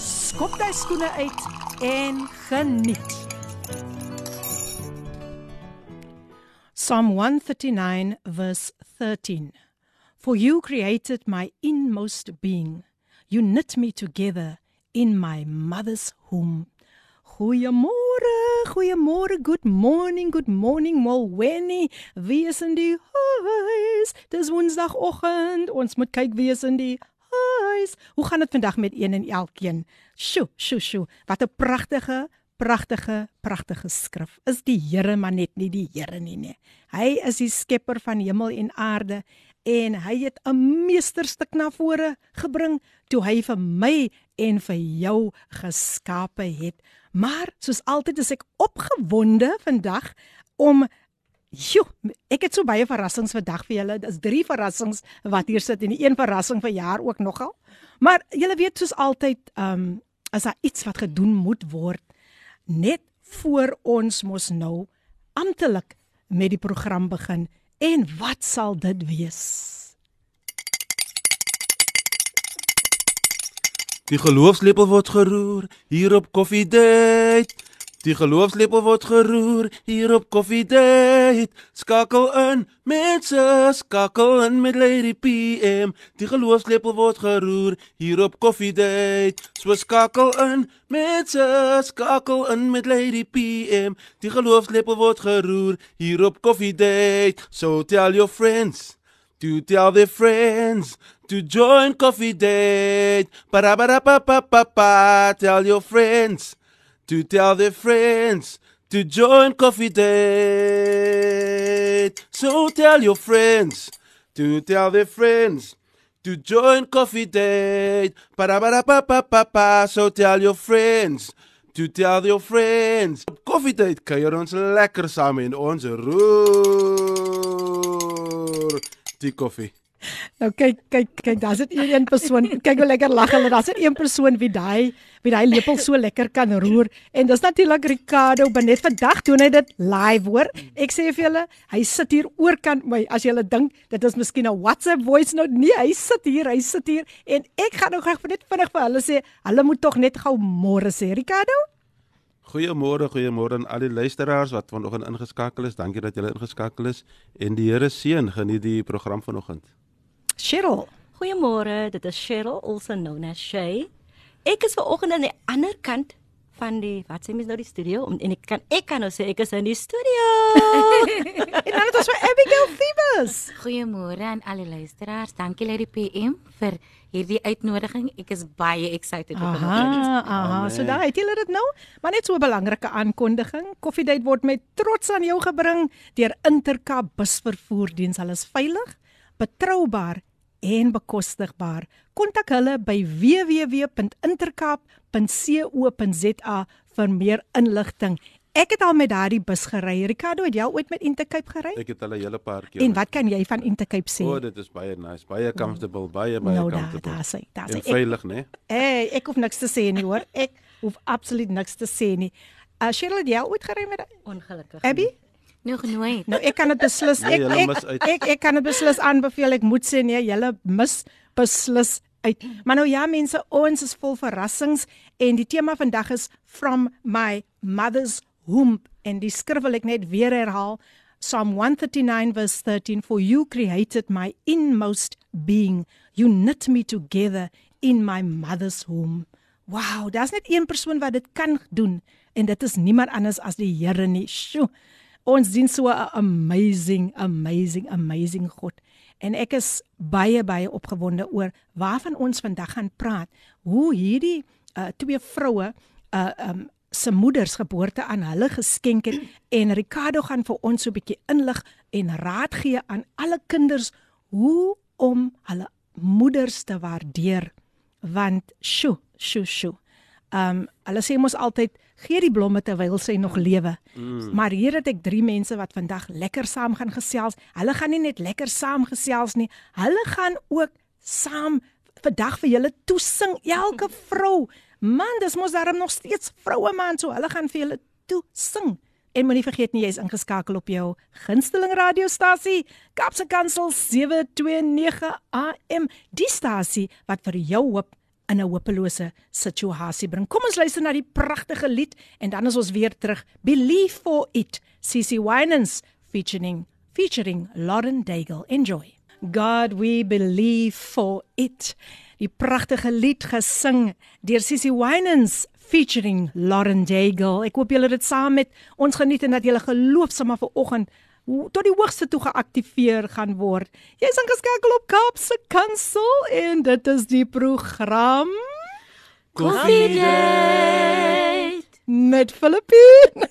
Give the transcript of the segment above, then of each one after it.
skop jy skoene uit en geniet. Psalm 139 verse 13. For you created my inmost being. You knit me together in my mother's womb. Goeiemôre, goeiemôre, good morning, good morning, Molweni. Wie is in die huis? Dis Woensdagoggend. Ons moet kyk wie is in die huis. Hoe gaan dit vandag met een en elkeen? Sjoe, sjoe, sjoe. Wat 'n pragtige, pragtige, pragtige skrif. Is die Here maar net nie die Here nie, nee. Hy is die skepper van hemel en aarde en hy het 'n meesterstuk na vore gebring toe hy vir my en vir jou geskape het. Maar soos altyd is ek opgewonde vandag om Jo, ek het so baie verrassings vandag vir julle. Dis drie verrassings wat hier sit en die een verrassing vir jaar ook nogal. Maar julle weet soos altyd, ehm um, as daar iets wat gedoen moet word net voor ons mos nou amptelik met die program begin. En wat sal dit wees? Die geloofslepel word geroer hier op Coffee Date. Die geloofslepel word geroer hier op Coffee Date. Skakel in, mense, skakel in met Lady PM. Die geloofslepel word geroer hier op Coffee Date. So skakel in, mense, skakel in met Lady PM. Die geloofslepel word geroer hier op Coffee Date. So tell your friends to tell their friends to join Coffee Date. Ba ba ba ba ba ba. Tell your friends to tell their friends to join Coffee Date. So tell your friends to tell their friends to join Coffee Date. Ba ba ba ba ba ba ba. So tell your friends to tell your friends. Coffee Date kuier ons lekker saam in ons roer. Die koffie. Nou kyk kyk kyk, daar's dit een persoon. Kyk hoe lekker lag hulle. Daar's dit een persoon wie daai wie daai lepel so lekker kan roer en dis natuurlik Ricardo Benet. Vandag doen hy dit live, hoor. Ek sê vir julle, hy sit hier oorkant my. As julle dink dit is miskien 'n WhatsApp voice note, nee, hy sit hier, hy sit hier en ek gaan nou graag net vinnig vir hulle sê, hulle moet tog net gou môre sê, Ricardo. Goeiemôre, goeiemôre aan al die luisteraars wat vanoggend ingeskakel is. Dankie dat julle ingeskakel is en die Here seën geniet die program vanoggend. Cheryl. Goeiemôre, dit is Cheryl, also known as Shay. Ek is ver oggend aan die ander kant van die wat sê mens nou die studio om en ek kan ek kan nou sê ek is in die studio. en dan het ons vir Abigail Phoebus. Goeiemôre aan al die luisteraars. Dankie Lady PM vir hierdie uitnodiging. Ek is baie excited oor dit. Aha, aha. So daai het julle dit nou, maar net so 'n belangrike aankondiging. Coffee Date word met trots aan jou gebring deur Intercab busvervoerdiens. Hulle is veilig, betroubaar en bekostigbaar. Kontak hulle by www.intercap.co.za vir meer inligting. Ek het al met daardie bus gery. Ricardo, het jy ooit met Intercape gery? Ek het al 'n hele paar keer. En wat kan jy van Intercape sê? O, oh, dit is baie nice, baie comfortable, baie baie nou, comfortable. Nou, daar sê, daar sê. Veilig, né? Hey, ek hoef niks te sê nie, hoor. Ek hoef absoluut niks te sê nie. Uh Cheryl, het jy ooit gery met ongelukkig? Abby? Nog nooit. Nou ek kan dit beslis Nee, ek, mis ek, uit. ek ek kan dit beslis aanbeveel. Ek moet sê nee, julle mis beslis uit. Maar nou ja mense, ons is vol verrassings en die tema vandag is from my mother's womb en die skrif wil ek net weer herhaal. Psalm 139 verse 13 for you created my inmost being. You knit me together in my mother's womb. Wow, daar's net een persoon wat dit kan doen en dit is niemand anders as die Here nie. Sjoe. Ons dien so 'n amazing, amazing, amazing God. En ek is baie baie opgewonde oor waarvan ons vandag gaan praat. Hoe hierdie uh, twee vroue uh um se moeders geboorte aan hulle geskenk het en Ricardo gaan vir ons so 'n bietjie inlig en raad gee aan alle kinders hoe om hulle moeders te waardeer want sjo sjo sjo Um hulle sê mos altyd gee die blomme terwyl sy nog lewe. Mm. Maar hier het ek drie mense wat vandag lekker saam gaan gesels. Hulle gaan nie net lekker saam gesels nie, hulle gaan ook saam vandag vir julle toesing elke vrou. Man, dis mos daarom nog steeds vroue man, so hulle gaan vir julle toesing. En moenie vergeet nie jy's ingeskakel op jou gunsteling radiostasie, Kapse Kansel 729 AM, die stasie wat vir jou hoop in 'n hopelose situasie bring. Kom ons luister na die pragtige lied en dan is ons weer terug. Believe for it, CC Winans featuring featuring Lauren Daigle. Enjoy. God we believe for it. Die pragtige lied gesing deur CC Winans featuring Lauren Daigle. Ek hoop julle het dit saam met ons geniet en dat julle geloof sommer vanoggend tot die hoogste toe geaktiveer gaan word. Jy's ingeskakel op Kaapse Kansel en dit is die program Coffee Date met Filippine.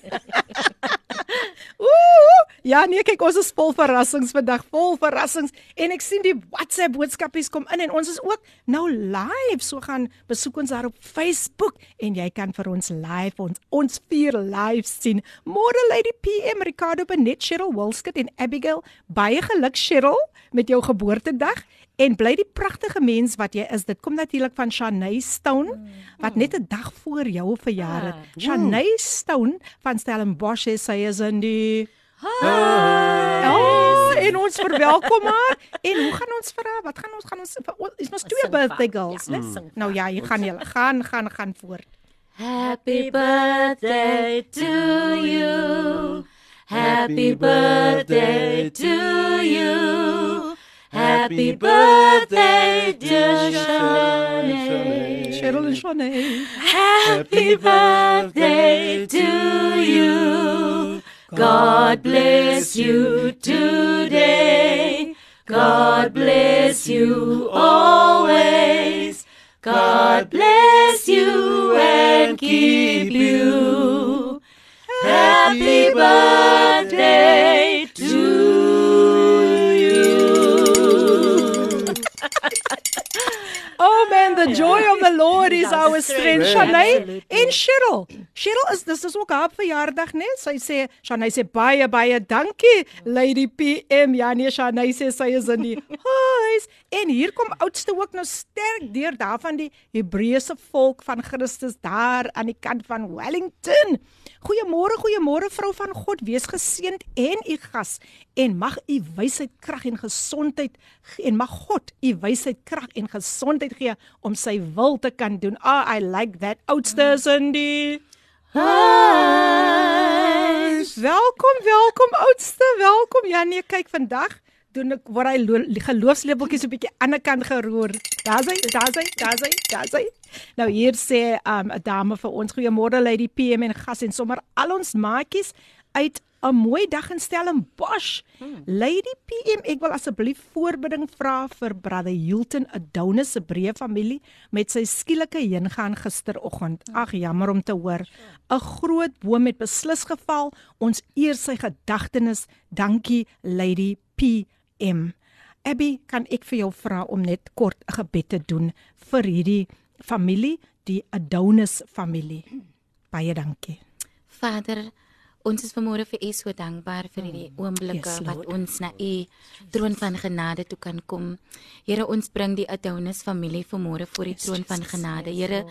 Ooh, ja nee, kyk ons is vol verrassings vandag, vol verrassings en ek sien die WhatsApp boodskapies kom in en ons is ook nou live. So gaan besoek ons daar op Facebook en jy kan vir ons live ons ons vier live sien. Môre Lady PM Ricardo Benet, Cheryl Wilskut en Abigail, baie geluk Cheryl met jou geboortedag en bly die pragtige mens wat jy is. Dit kom natuurlik van Shanay Stone wat net 'n dag voor jou verjaar het. Ah, Shanay Stone van Stellenbosch sy is in die Hi. Oh, en ons verwelkom haar. En hoe gaan ons vir haar? Wat gaan ons gaan ons is ons twee birthday girls, ja, né? vir Nou ja, jy gaan julle gaan gaan gaan voort. Happy birthday to you. Happy birthday to you. Happy birthday, dear Shanae. Cheryl en Shanae. Happy birthday to you. God bless you today. God bless you always. God bless you and keep you. Happy birthday the joy of the Lord is our strength. Absolutely. en Cheryl. Cheryl is dis is ook haar verjaardag, né? Sy sê Shanae sê baie baie dankie Lady PM. Ja nee, Shanae sê sy is in die huis. En hier kom oudste ook nou sterk deur daarvan die Hebreëse volk van Christus daar aan die kant van Wellington. Goeiemôre, goeiemôre vrou van God, wees geseënd en u gas en mag u wysheid, krag en gesondheid ge- en mag God u wysheid, krag en gesondheid gee om sy wil te kan doen. Ah, I like that. Oudste is in die Huis. Welkom, welkom oudste, welkom. Ja nee, kyk vandag doen ek word hy lo- geloofslepeltjies 'n bietjie aan die kant geroer. Daar's hy, daar's hy, daar's hy, daar's hy. Nou hier sê um, 'n dame vir ons goeiemôre Lady PM en gas en sommer al ons maatjies uit 'n mooi dag in Stellenbosch. Hmm. Lady PM, ek wil asseblief voorbidding vra vir Brother Hilton Adonis se breë familie met sy skielike heengaan gisteroggend. Ag, jammer om te hoor. 'n Groot boom het beslis geval. Ons eer sy gedagtenis. Dankie Lady PM. Abby, kan ek vir jou vra om net kort 'n gebed te doen vir hierdie familie, die Adonis familie. Baie dankie. Vader, ons is vanmôre vir U so dankbaar vir hierdie oomblikke Yes, wat ons na U troon van genade toe kan kom. Here, ons bring die Adonis familie vanmôre voor die troon van genade. Here,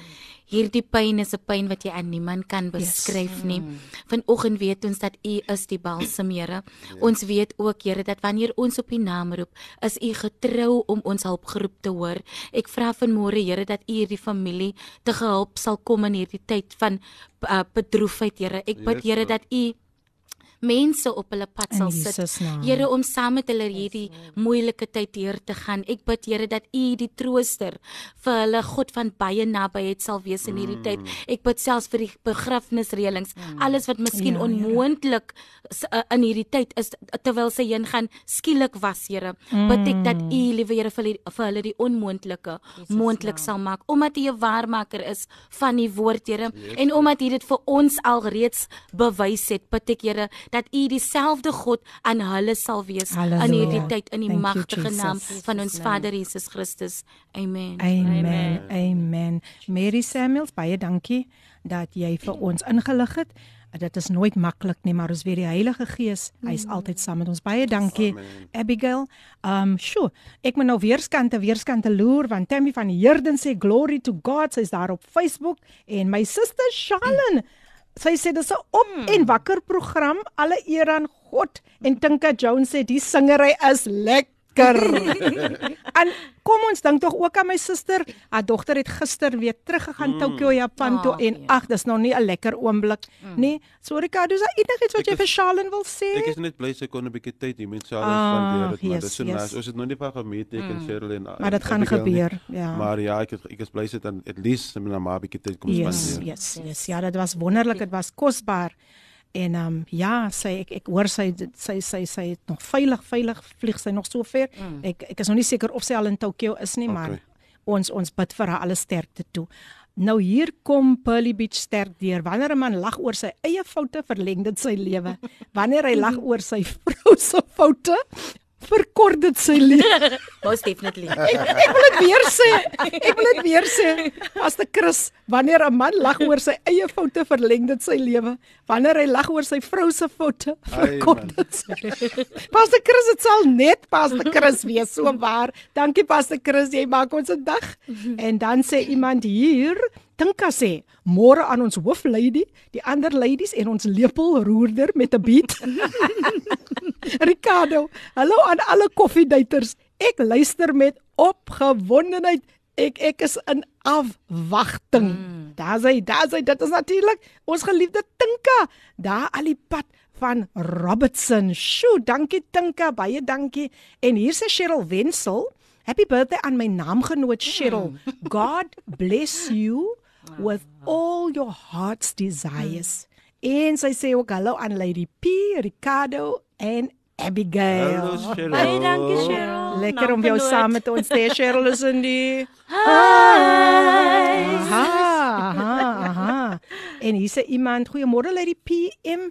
hierdie pyn is 'n pyn wat jy aan niemand kan beskryf nie. Vanoggend weet ons dat U is die balsam, Here. Ons weet ook, Here, dat wanneer ons op U naam roep, is U getrou om ons hulpgeroep te hoor. Ek vra vanmôre, Here, dat U hierdie familie te gehelp sal kom in hierdie tyd van uh, bedroefheid, Here. Ek bid, Yes, Here, dat U mense op hulle pad sal sit. Here om saam met hulle hierdie moeilike tyd deur te gaan. Ek bid Here dat U die trooster vir hulle God van baie nabyheid sal wees in hierdie tyd. Ek bid selfs vir die begrafnisreëlings, alles wat miskien Ja, onmoontlik uh, in hierdie tyd is terwyl sy heen gaan skielik was, Here. Bid ek dat U, liewe Here, vir, die- vir hulle die onmoontlike moontlik sal maak omdat U 'n waarmaker is van die woord, Here. En omdat U dit vir ons alreeds bewys het, bid ek Here dat U dieselfde God aan hulle sal wees in Halleluja. hierdie tyd in die Thank you, magtige naam Jesus. van ons Vader Jesus Christus. Amen. Amen. Amen. Mary Samuels, baie dankie dat jy vir ons ingelig het. Dit is nooit maklik nie, maar ons weet die Heilige Gees, hy is altyd saam met ons. Baie dankie Abigail. Um sjoe, ek moet nou weerskante weerskante loer want Tammy van die Herden sê glory to God, sy's daar op Facebook en my suster Shalyn Sy sê dis 'n op en wakker program. Alle eer aan God. En Tinka Jones sê die singery is lekker. En kom ons dink tog ook aan my suster. Haar dogter het gister weer teruggegaan mm. Tokyo, Japan toe Ag, en nee. ag, dis nog nie 'n lekker oomblik mm. nie. So Ricardo, is daar enigiets wat Ek jy is- vir Charlene wil sê? Ek is net bly sy kon 'n bietjie tyd hier met Charles Ah, spandeer het, maar yes, dis so yes. nice. Ons het nog nie van gemeet ek en Cheryl en Maar dit gaan Abigail nie. gebeur, ja. Maar ja, ek het, ek is bly sy dan at least met my ma 'n bietjie tyd kom Yes, spandeer. yes, yes. Ja, dit was wonderlik, dit was kosbaar. En ehm um, ja, sy ek ek hoor sy sy sy sy het nog veilig veilig vlieg sy nog so ver. Mm. Ek ek is nog nie seker of sy al in Tokyo is nie, maar Okay. ons ons bid vir haar alle sterkte toe. Nou hier kom Pearly Beach sterk deur. Wanneer 'n man lag oor sy eie foute, verleng dit sy lewe. Wanneer hy lag oor sy vrou se foute, verkort dit sy lewe. Most definitely. Ek wil dit weer sê. Ek wil dit weer sê. Pastor Chris, wanneer 'n man lag oor sy eie foute, verleng dit sy lewe. Wanneer hy lag oor sy vrou se foute, verkort dit sy. Pastor Chris, dit sal net Pastor Chris wees, so waar. Dankie Pastor Chris, jy maak ons 'n dag. En dan sê iemand hier, Tinka sê, môre aan ons hooflady, die ander ladies en ons lepelroerder met 'n beat. Ricardo, hallo aan alle koffiedaters. Ek luister met opgewondenheid. Ek ek is in afwagting. Mm. Daar's hy, daar's hy. Dit is natuurlik ons geliefde Tinka. Daar al die pad van Robertson. Sjoe, dankie Tinka, baie dankie. En hier sê Cheryl Wensel, happy birthday aan my naamgenoot Cheryl. God bless you with all your heart's desires. En sy sê ook hallo aan Lady P, Ricardo en Abigail. Hallo Cheryl. Baie dankie Cheryl. Lekker om jou Naamgenoot. saam met ons te hê. Cheryl is in die Hi. Aha, aha, aha. En hier sê iemand, goeiemôre Lady PM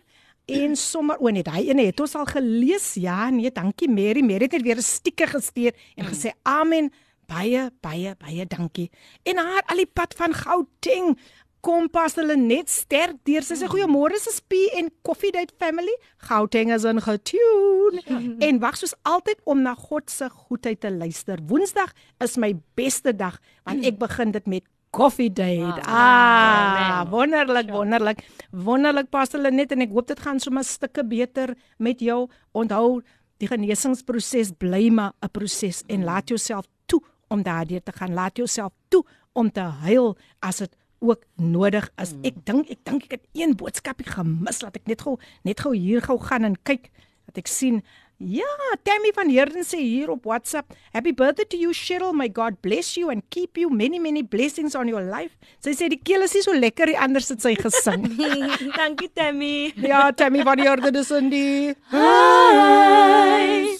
en sommer o nee, daai ene het ons al gelees. Ja, nee, dankie Mary. Mary het net weer 'n stiker gestuur en gesê amen. Baie baie baie dankie. En haar al die pad van Gauteng kom pas hulle net sterk deur. Sy sê goeiemôre sis P en Coffee Date family. Gauteng is in getune. en wag soos altyd om na God se goedheid te luister. Woensdag is my beste dag want ek begin dit met Coffee Date. Ah, wonderlik, wonderlik. Wonderlik pas hulle net en ek hoop dit gaan sommer stukke beter met jou. Onthou, die genesingsproses bly maar 'n proses en laat jouself toe om daardeur te gaan. Laat jouself toe om te huil as dit ook nodig is. Ek dink ek dink ek het een boodskapie gemis. Laat ek net gou net gou hier gou gaan en kyk dat ek sien Ja, Tammy van Heerden sê hier op WhatsApp, Happy birthday to you Cheryl. May God bless you and keep you many many blessings on your life. Sy sê die keel is nie so lekker nie, anders het sy gesing. dankie Tammy. ja, Tammy van Heerden is in die Hi.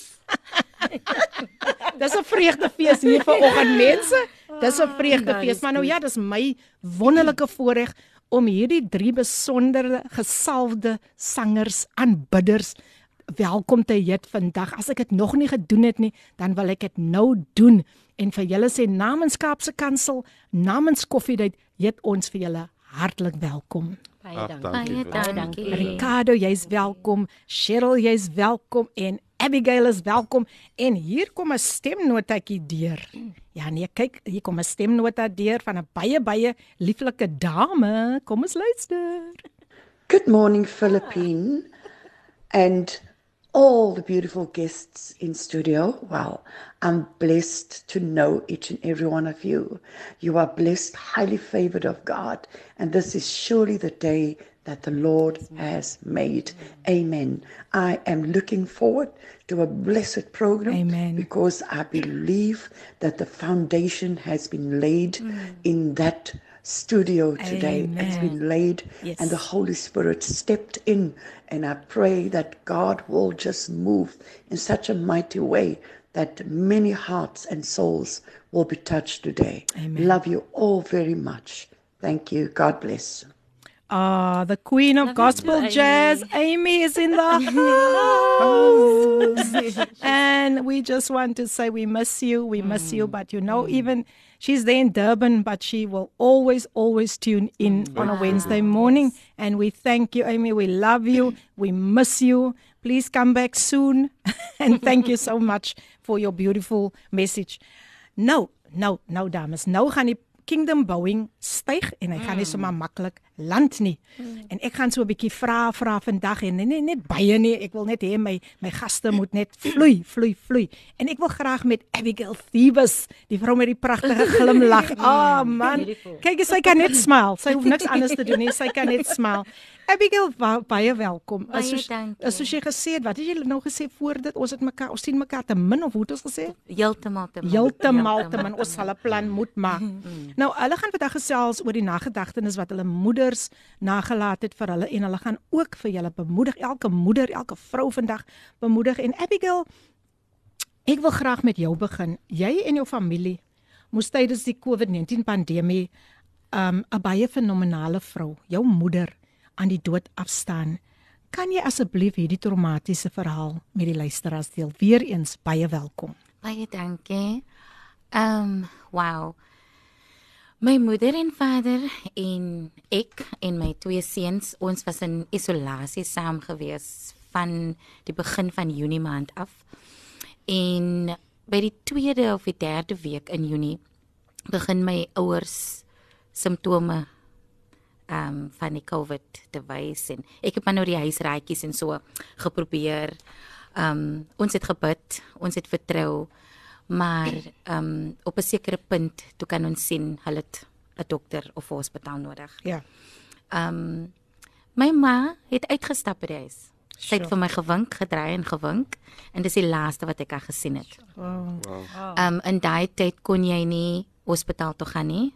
Dis 'n vreugdefees hier vanoggend mense. Dis 'n vreugdefees, maar nou ja, dis my wonderlike voorreg om hierdie drie besondere gesalfde sangers, aanbidders welkom te heet vandag. As ek dit nog nie gedoen het nie, dan wil ek dit nou doen en vir julle sê namens Kaapse Kansel, namens Koffiedייט, heet ons vir julle hartlik welkom. Baie Ag, dankie. dankie. Baie vir- dankie. Ricardo, jy's welkom. Cheryl, jy's welkom en Abigail is welkom. En hier kom 'n stemnotetjie deur. Ja nee, kyk, hier kom 'n stemnota deur van 'n baie baie lieflike dame. Kom ons luister. Good morning, Philippine, and all the beautiful guests in studio. Well, I'm blessed to know each and every one of you. You are blessed, highly favored of God, and this is surely the day that the Lord has made. Amen. I am looking forward to a blessed program Amen. because I believe that the foundation has been laid mm. in that studio today. It's been laid Yes. and the Holy Spirit stepped in. And I pray that God will just move in such a mighty way that many hearts and souls will be touched today. Amen. Love you all very much. Thank you. God bless. Ah, the queen of Love gospel too, jazz, Amy is in the house. and we just want to say we miss you, we miss you, but you know, even she's there in Durban, but she will always, always tune in on a Wednesday morning. And we thank you, Amy. We love you. We miss you. Please come back soon. and thank you so much for your beautiful message. Nou, nou, nou dames, nou gaan die kingdom bouing styg en hy gaan nie sommer maklik land nie. En ek gaan so 'n bietjie vra vra vandag en nee net baie nie, ek wil net hê my my gaste moet net vloei, vloei, vloei. En ek wil graag met Abigail Thebus, die vrou met die pragtige glimlag. Ah oh, man. Kyk, sy kan net smile. Sy hoef niks anders te doen nie. Sy kan net smile. Abigail, baie welkom. Baie As soos- dankie. soos jy gesê het, wat het jy nou gesê voor dit? Ons het mekaar, ons sien mekaar te min of hoe het ons gesê? Heeltemal te min. Heeltemal te min. Ons sal 'n plan moet maak. Nou, hulle gaan vandag gesels oor die nagedagtenis wat hulle moeders nagelaat het vir hulle en hulle gaan ook vir julle bemoedig. Elke moeder, elke vrou vandag bemoedig en Abigail, ek wil graag met jou begin. Jy en jou familie moes tydens die COVID-19 pandemie um 'n baie fenominale vrou, jou moeder, aan die dood afstaan. Kan jy asseblief hierdie traumatiese verhaal met die luisteraars deel? Weereens baie welkom. Baie dankie. Ehm, um, wow. My moeder en vader en ek en my twee seuns, ons was in isolasie saam gewees van die begin van Junie maand af. En by die tweede of die derde week in Junie begin my ouers simptome ehm um, van die COVID te wys en ek het maar nou die huisraadjies en so geprobeer. Ehm um, ons het gebid, ons het vertrou, maar ehm um, op 'n sekere punt toe kan ons sien hulle het 'n dokter of 'n hospitaal nodig. Ja. Ehm um, my ma het uitgestap by die huis. Sy het Sure. vir my gewink, gedraai en gewink en dis die laaste wat ek haar gesien het. Wow. Ehm um, in daai tyd kon jy nie hospitaal toe gaan nie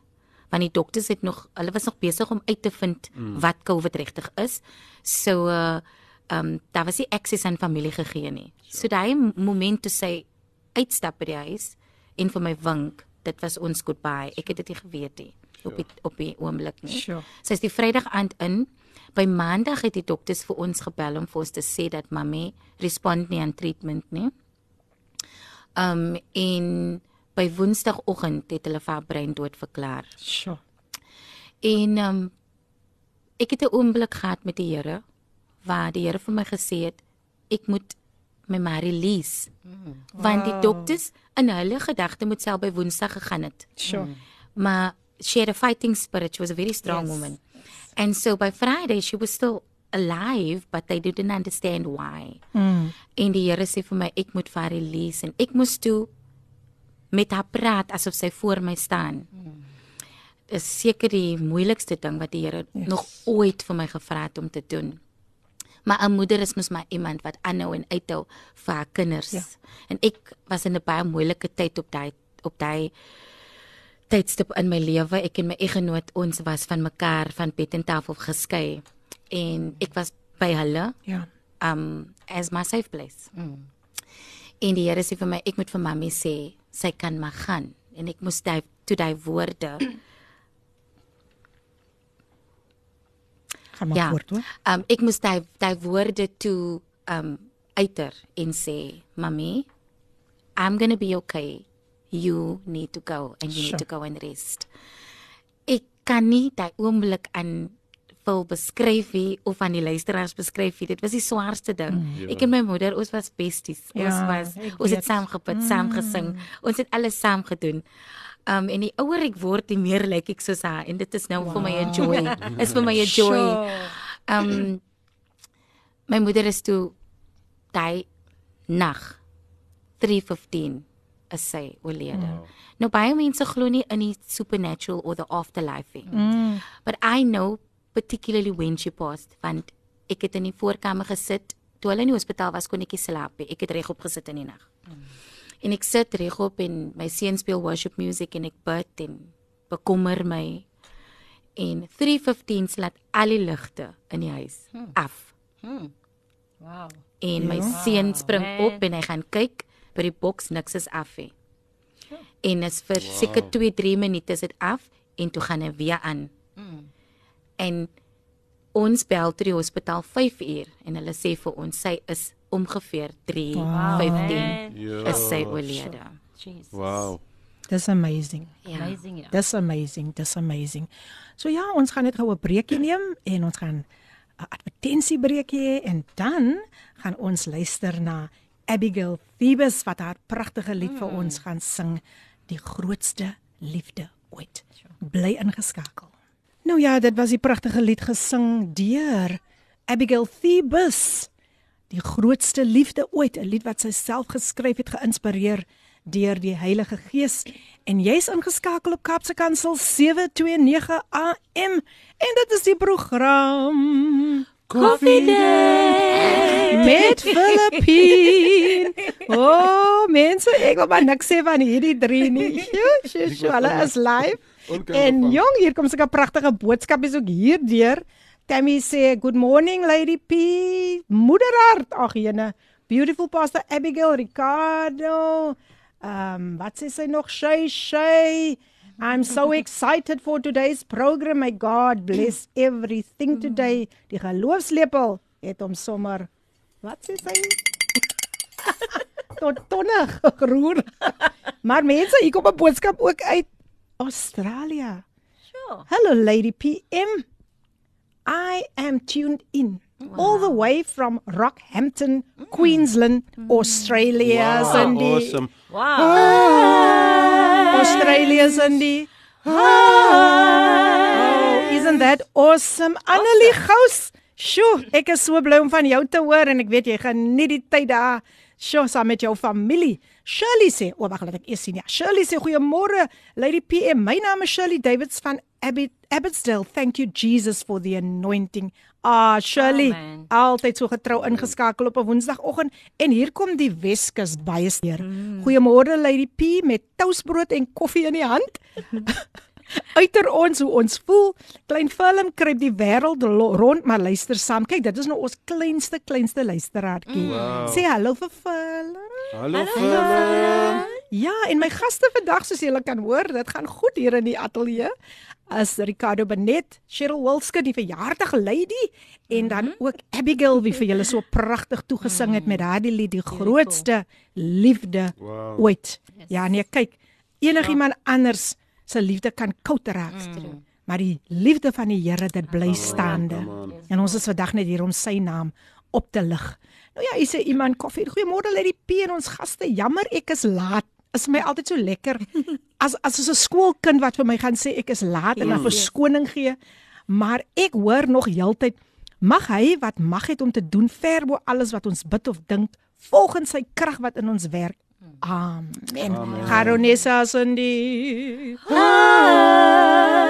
want die dokters het nog hulle was nog besig om uit te vind mm. wat COVID regtig is. So uh ehm um, daar was nie akses aan familie gegee nie. So daai moment toe sy uitstap by die huis en vir my wink, dit was ons goodbye. Ek het dit nie geweet nie op die, op die oomblik nie. Sure. Sy is die Vrydag aand in. By Maandag het die dokters vir ons gebel om vir ons te sê dat mami respond nie aan treatment nie. Um en by Woensdagoggend het hulle vir haar brein dood verklaar. Sure. En um ek het 'n oomblik gehad met die Here waar die Here vir my gesê het ek moet my ma release. Mm. Want die dokters in hulle gedagte moet self by Woensdag gegaan het. Sure. Maar she had a fighting spirit. She was a very strong Yes. woman. And so by Friday she was still alive, but they didn't understand why. Mm. En die Here sê vir my ek moet vir haar release en ek moes toe met haar praat asof sy voor my staan. Dis seker die moeilikste ding wat die Here yes. nog ooit vir my gevra het om te doen. Maar 'n moeder is mos maar iemand wat aanhou en uithou vir haar kinders. Ja. En ek was in 'n baie moeilike tyd op daai op daai tydstip in my lewe. Ek en my eggenoot ons was van mekaar van bed en tafel geskei en ek was by hulle Ja. um as my safe place. Mm. En die Here sê vir my ek moet vir mami sê sy kan maar gaan en ek moes daai toe daai woorde Gaan maar ja. voort hoor. Um ek moes daai daai woorde toe um uiter en sê mami I'm going to be okay. You need to go and you Sure. need to go and rest. Ek kan nie daai oomblik aan wil beskryf nie of aan die luisteraars beskryf nie. Dit was die swaarste ding. Mm, ek en my moeder, ons was besties. Ons Ja, was ons het saam gebid, mm. saam gesing. Ons het alles saam gedoen. Um en die ouer ek word, die meer lyk ek soos haar en dit is nou wow. vir my 'n joy. is vir my 'n joy. Sure. Um my moeder is toe daai nag 3:15 is sy oorlede. Wow. Nou baie mense glo nie in die supernatural or the afterlife nie. Mm. But I know particularly when she passed want ek het in die voorkamer gesit toe hulle in die hospitaal was kon ek nie slaap nie. Ek het regop gesit in die nag. Mm. En ek sit regop en my seun speel worship music en ek bid en bekommer my en 3:15 slaat al die ligte in die huis hmm. af. Wow. En my seun spring op en hy gaan kyk by die boks niks is af nie. En is vir wow. seker 2-3 minute is dit af en toe gaan hy weer aan. Mm. En ons bel tot die hospitaal 5 uur en hulle sê vir ons sy is ongeveer 3:15 man. Ja. is sy oorlede. Jesus. Wow. Dis amazing. Ja. Amazing. Ja. Dis amazing, dis amazing. So ja, ons gaan net gou 'n breekie neem en ons gaan 'n advertensiebreekie hê en dan gaan ons luister na Abigail Thebus wat haar pragtige lied vir ons gaan sing, Die grootste liefde ooit. Bly ingeskakel. Nou ja, dit was die pragtige lied gesing deur Abigail Thebus. Die grootste liefde ooit, 'n lied wat sy self geskryf het, geïnspireer deur die Heilige Gees. En jy's ingeskakel op Kapse Kansel 729 AM en dit is die program Coffee Day. met Filippine. O, oh, mense, ek wil maar niks sê van hierdie drie nie. Sjoe, sjoe, sjoe, hulle is live. En jong, hier kom sulke pragtige boodskapies ook hier deur. Tammy sê, "Good morning Lady P. Moederhart." Ag jene. Beautiful Pastor Abigail Ricardo. Um, wat sê sy nog? Shay Shay. I'm so excited for today's program. May God bless everything today. Die geloofslepel het hom sommer Wat sê sy? Tot tonne geroer. maar mense, hier kom 'n boodskap ook uit Australië. Sure. Hello Lady PM. I am tuned in all the way from Rockhampton, Queensland, Australia. Wow, Cindy. awesome. Wow. Australia, Cindy. Oh, isn't that awesome? Annelie Gous. Sjoe, ek is so bly om van jou te hoor en ek weet jy geniet die tyd daar. Sjoe, saam met jou familie. Shirley sê, o wag, laat ek eers sien. Ja, Shirley sê goeiemôre, Lady PM. My naam is Shirley Davids van Abbot Abbotsdale. Thank you Jesus for the anointing. Ah, Shirley, Amen. altyd so getrou ingeskakel op 'n Woensdagoggend en hier kom die Weskus baie steur. Goeiemôre Lady P met toastbrood en koffie in die hand. Uiter ons hoe ons voel. Klein film kruip die wêreld rond, maar luister saam. Kyk, dit is nou ons kleinste kleinste luisteraartjie. Wow. Sê hallo vir Phil. Hallo Philip. Ja, en my gaste vandag soos julle kan hoor, dit gaan goed hier in die ateljee. As Ricardo Benet, Cheryl Wilske die verjaardag lady en dan ook Abigail wie vir julle so pragtig toegesing het met daardie lied die grootste liefde Wow. ooit. Ja, nee, kyk, enigiemand anders se liefde kan koud raak. Maar die liefde van die Here dit bly staande. En ons is vandag net hier om sy naam op te lig. Nou ja, sê iemand koffie. Goeiemôre Lady P en ons gaste. Jammer ek is laat. Is my altyd so lekker as as is 'n skoolkind wat vir my gaan sê ek is laat en dan verskoning gee. Maar ek hoor nog heeltyd mag hy wat mag het om te doen ver bo alles wat ons bid of dink volgens sy krag wat in ons werk. Amen. Amen. Garonessa Cindy.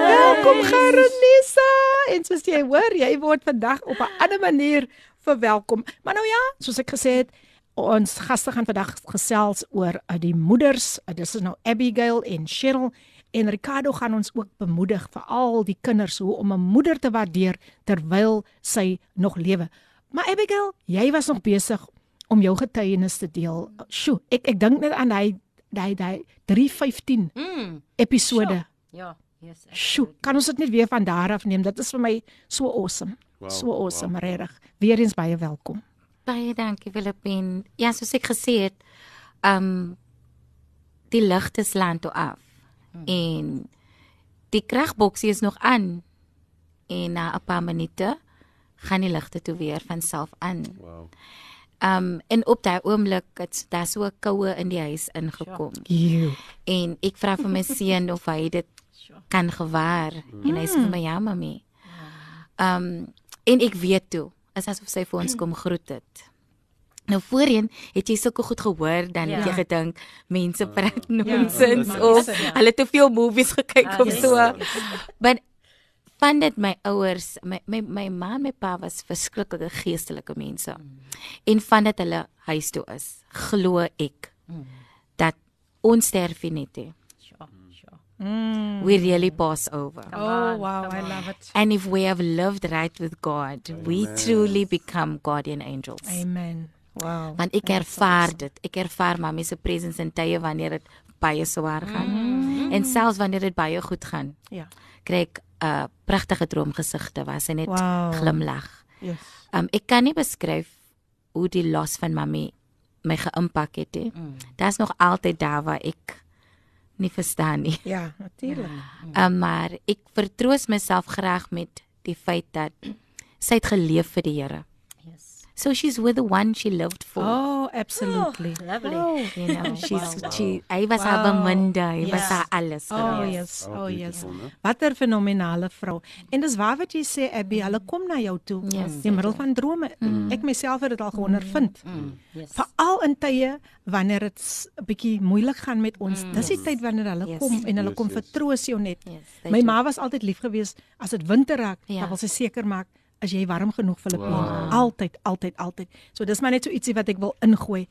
Welkom Garonessa. En soos jy hoor, jy word vandag op 'n ander manier verwelkom. Maar nou ja, soos ek gesê het, ons gaste gaan vandag gesels oor uh, die moeders. Uh, dis is nou Abigail en Cheryl en Ricardo gaan ons ook bemoedig vir al die kinders hoe om 'n moeder te waardeer terwyl sy nog lewe. Maar Abigail, jy was nog besig om jou getuienis te deel. Sjoe, ek ek dink net aan hy daai daai 315 Mm. episode. Ja, yes. Sjoe, kan ons dit net weer van daar af neem? Dit is vir my so awesome. Wow, so awesome, wow. regtig. Weereens baie welkom. Baie dankie Filippin. Ja, soos ek gesê het, um die ligte slaan toe af. Hmm. En die kragboksie is nog aan. En na 'n paar minute gaan die ligte toe weer van self aan. Wow. Um en op daai oomblik het daar so 'n koue in die huis ingekom. En ek vra vir my seun of hy dit kan gewaar en hy sê vir my ja mami. Um en ek weet toe, is asof sy vir ons kom groet het. Nou voorheen het jy sulke goed gehoor dan ja. het jy gedink mense praat nonsens ja, of ja. hulle het te veel movies gekyk Ah, of yes. so. Maar van dit my ouers, my my my ma en my pa was verskriklike geestelike mense. En van dit hulle huis toe is, glo ek dat ons sterf net nie. Sure, sure. We really pass over. Oh wow, I love it. And if we have lived right with God, we truly become guardian angels. Amen. Wow. Want ek ervaar dit. Ek ervaar mami se presence in tye wanneer dit baie swaar gaan. Mm. En selfs wanneer dit baie goed gaan, Ja. kry ek 'n pragtige droomgesigte was en net Wow. glimlag. Yes. Um ek kan nie beskryf hoe die los van mami my geïmpak het nie. Mm. Daar's nog altyd daar waar ek nie verstaan nie. Ja, natuurlik. Um, maar ek vertroos myself graag met die feit dat sy het geleef vir die Here. Yes. So she's with the one she lived for. Oh, absolutely. Lovely. You know, she's wow, wow. she hy was haar Wow. beminde, hy was Yes. haar alles. Oh haar. yes, Oh, oh yes. né? Watter fenominale vrou. En dis waar wat jy sê Abby, hulle kom na jou toe Yes, in middel van drome. Ek myself het dit al geondervind. Yes. Veral in tye wanneer dit 'n bietjie moeilik gaan met ons. Dis die tyd wanneer hulle Yes. kom en hulle Yes, kom yes. vertroos jou net. Yes, My ma was altyd lief geweest as dit winter raak, Ja. dan wil sy seker maak as jy warm genoeg Filippine. Wow. Altyd, altyd, altyd. So dis maar net so ietsie wat ek wil ingooi.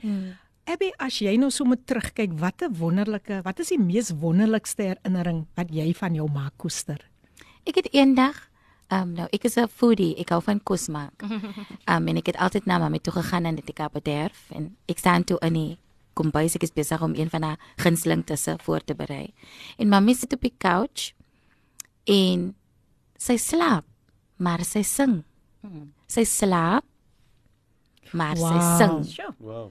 Abby, as jy nou so moet terugkyk, wat 'n wonderlike, wat is die mees wonderlikste herinnering wat jy van jou ma koester? Ek het eendag Um nou ek is 'n foodie, ek hou van kos maak. Um en ek het altyd na mamma toe gegaan en dit ek op 'n derf en ek staan toe in die kombuis ek is besig om een van haar gunsteling tusse voor te berei. En mamma sit op die couch en sy slaap, maar sy sing. Sy slaap, maar Wow. sy sing. Wow.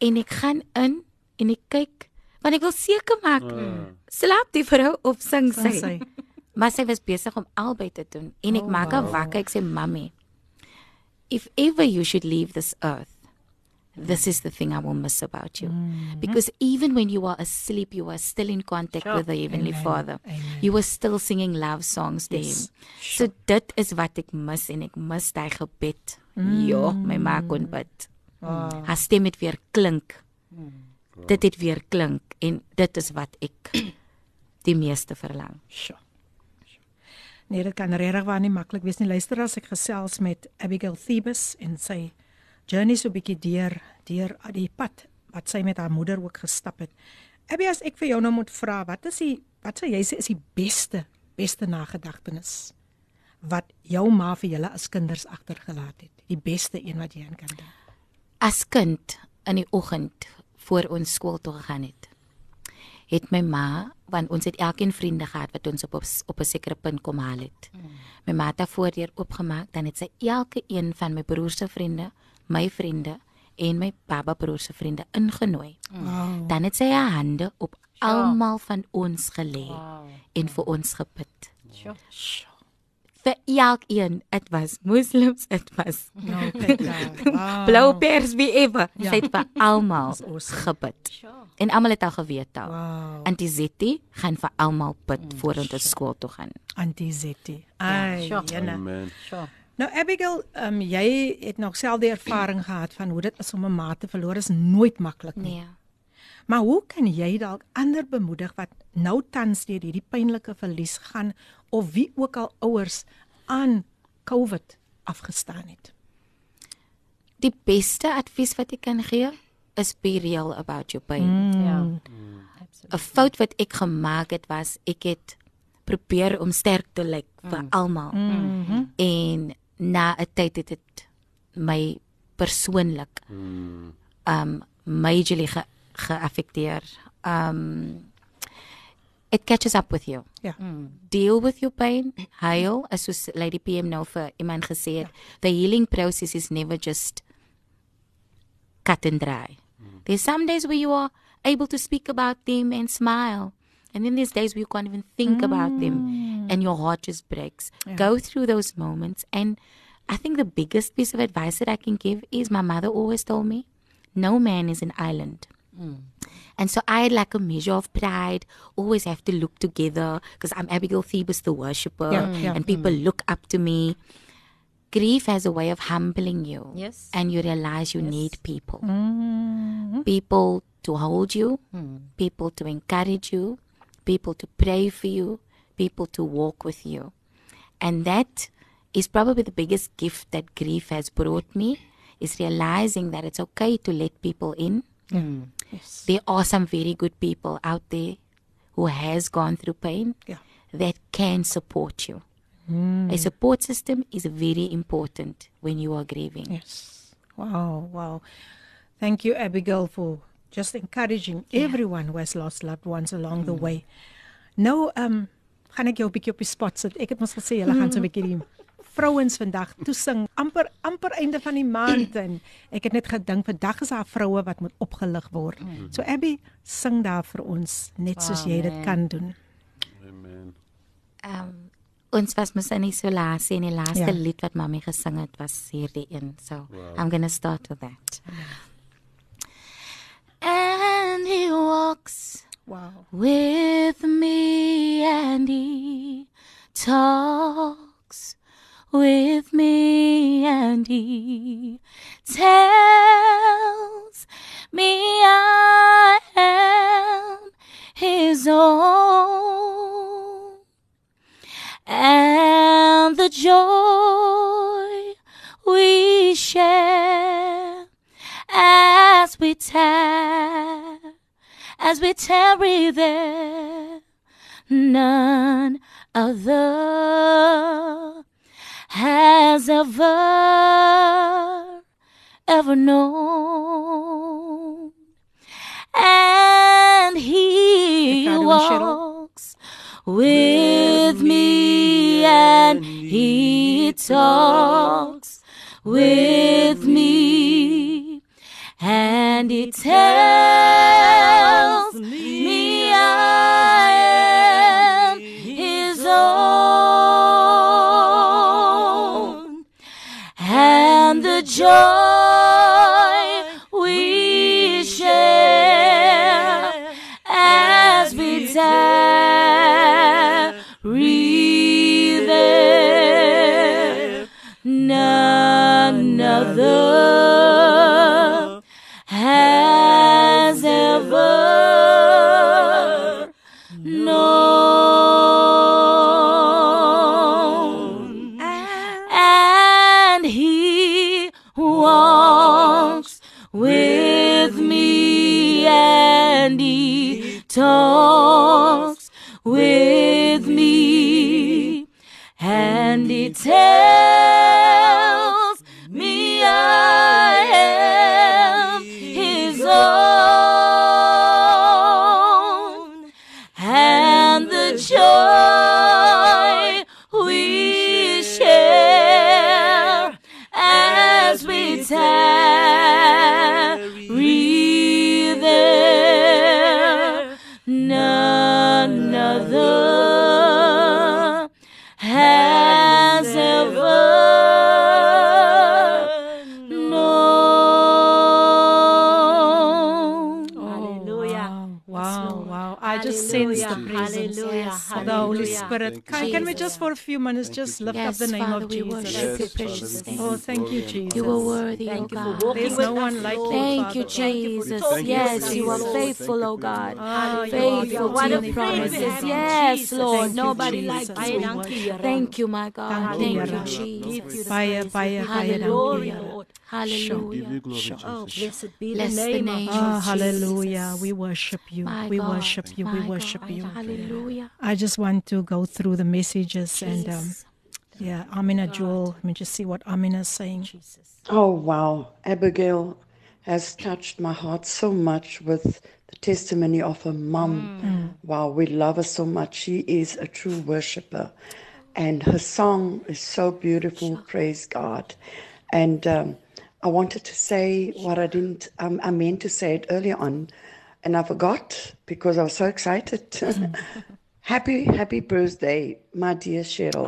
En ek gaan in en ek kyk want ek wil seker maak Ah. slaap die vrou of sing sy. sy. Maar sy was besig om albei te doen en ek Oh, oh, maak haar wow. wakker ek sê mami if ever you should leave this earth this is the thing I will miss about you Mm-hmm. because even when you are asleep you are still in contact Sure. with the heavenly Amen. father Amen. you were still singing love songs to Yes. him so dit is wat ek mis en ek mis daai gebed ja my ma kon bid Mm. Wow. haar stem het weer klink dit het weer klink en dit is wat ek die meeste verlang Sjoe. Nee, dit kan regtig waar nie maklik wees nie. Luister as ek gesels met Abigail Thebus en sy journey so 'n bietjie deur deur die pad wat sy met haar moeder ook gestap het. Abby, as ek vir jou nou moet vra, wat is die wat sou jy sê is die beste beste nagedagtenis wat jou ma vir julle as kinders agtergelaat het? Die beste een wat jy aan kan dink. as kind in die oggend voor ons skool toe gegaan het het my ma want ons het elkeen vriende gehad wat ons op op, op 'n sekere punt kom haal het. My ma het haar voordeur oopgemaak dan het sy elke een van my broer se vriende, my vriende en my baba broer se vriende ingenooi. Wow. Dan het sy haar hande op almal van ons gelê Wow. en vir ons gebid. Sure. Vir elkeen, dit was moslems, dit was daar. Wow. blou pers wie ever. Ja. Sy het vir almal awesome. gebid. Sure. En almal het al geweet al. Wow. Auntie Zetty gaan vir almal bid voor ons skool toe gaan. Auntie Zetty. Ai, sure. jene. Amen. Sure. Nou Abigail, um, jy het nog self die ervaring gehad van hoe dit is om 'n ma te verloor is nooit maklik nie. Nee. Maar hoe kan jy dalk ander bemoedig wat nou tans deur hierdie pynlike verlies gaan of wie ook al ouers aan COVID afgestaan het? Die beste advies wat ek kan gee is be real about your pain. Mm. Ja. 'n Fout wat ek gemaak het was ek het probeer om sterk te lyk vir almal. Mm -hmm. En na 'n tyd het dit my persoonlik Mm. um majorly ge geaffekteer. Um it catches up with you. Ja. Deal with your pain, heal as soos Lady PM nou vir iemand gesê het, the healing process is never just cut and dry. There's some days where you are able to speak about them and smile. And then there's days where you can't even think about them mm. and your heart just breaks. Go through those moments. And I think the biggest piece of advice that I can give is my mother always told me no man is an island. Mm. And so I had like a measure of pride, always have to look together because I'm Abigail Thebus, the worshipper, Yeah, yeah. and people mm. look up to me. Grief has a way of humbling you. Yes. And you realize you need people. Mm-hmm. People to hold you, people to encourage you, people to pray for you, people to walk with you. And that is probably the biggest gift that grief has brought me is realizing that it's okay to let people in. Mm. Yes. There are some very good people out there who has gone through pain Ja. that can support you. Mm. A support system is very important when you are grieving. Yes. Wow, wow. Thank you Abigail for just encouraging everyone who has lost loved ones along the way. Nou, um gaan ek jou 'n bietjie op die spot sit. Ek het mos gesê julle gaan so 'n bietjie die vrouens vandag toe sing amper amper einde van die maand en ek het net gedink vandag is daar vroue wat moet opgelig word. So Abby sing daar vir ons net soos jy dit kan doen. Amen. Ehm um, ons was mos in isolasie en die laaste Ja. lied wat mami gesing het was hierdie een. So wow. I'm going to start with that. And he walks Wow. with me and he talks with me and he tells me I am his own and the joy we share as we tell as we tarry there, none other has ever, ever known. And he Ikaw naman, Cheryl. walks with me and he talks with me and he tells me I we just for a few minutes just lift up Yes, the name Father, of we Jesus? worship your Yes, precious Father, name. Oh, thank you, Jesus. You are worthy, Thank oh you for God. walking There's with no us, one like you, Lord. Thank Father. you, Jesus. Thank you Yes, for you your are love. faithful, Thank oh you, God. Ah, you are Faithful God. to your What a promises. privilege. Yes, Jesus. Lord. Thank you, Nobody Jesus. like We you. worship Thank you, my God. Thank Thank you, you, Lord. Jesus. Baie, baie, baie Hallelujah. Dankie, Here. Give Hallelujah. you glory, Oh, Jesus. blessed be the Bless the name name of Ah, of hallelujah. We worship you. My we God. worship you. We worship God. you. Hallelujah. I just want to go through the messages and um, yeah, Amina Jewel. Let me just see what Amina is saying. Oh, wow. Abigail has touched my heart so much with the testimony of her mum. Wow, we love her so much. She is a true worshiper. And her song is so beautiful. Praise God. And um, I wanted to say what I didn't, um, I meant to say it earlier on, and I forgot because I was so excited. happy, happy birthday, my dear Cheryl.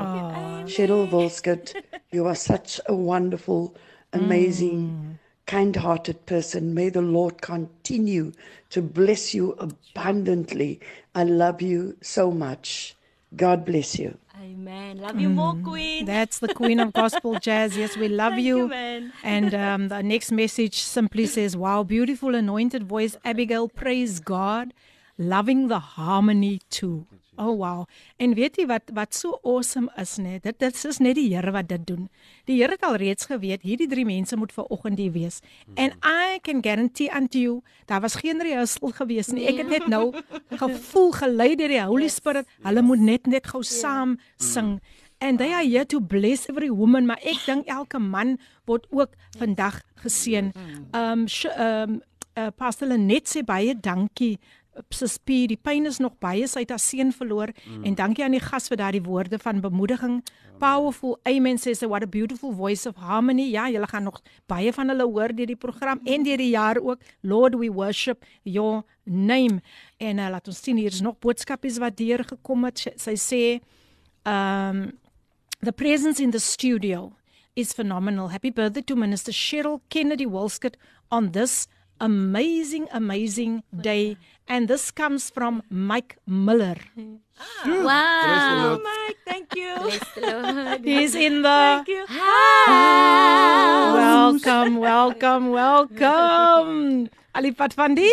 Cheryl Volskut, you are such a wonderful, amazing, kind hearted person. May the Lord continue to bless you abundantly. I love you so much. God bless you. Amen. Love you more, Queen. That's the Queen of Gospel Jazz. Yes, we love you. you. And um, the next message simply says, Wow, beautiful anointed voice, Abigail. Praise God. Loving the harmony too. Oh wow. En weet jy wat wat so awesome is net? Dit dit is net die Here wat dit doen. Die Here het al reeds geweet hierdie drie mense moet ver oggend hier wees. And I can guarantee unto you, daar was geen rehearsal gewees nie. Ek het net nou gevoel gelei deur die Holy Spirit. Hulle moet net net gou saam sing. And they are here to bless every woman, maar ek dink elke man word ook vandag geseën. Um sh- um uh, Pastor Lenet sê baie dankie Suspie, die pyn is nog baie, sy het haar seun verloor mm. en dankie aan die gas vir daardie woorde van bemoediging. Powerful. Amen says what a beautiful voice of harmony. Ja, julle gaan nog baie van hulle hoor deur die program en deur die jaar ook. Lord, we worship your name. En uh, laat ons sien hier is nog boodskapies wat deur gekom het. Sy sê um the presence in the studio is phenomenal. Happy birthday to Minister Cheryl Kennedy Wolskut on this amazing, amazing day. And this comes from Mike Miller. Wow. Mike, thank you. He's in the Thank you. welcome, welcome, welcome. Alipat van die?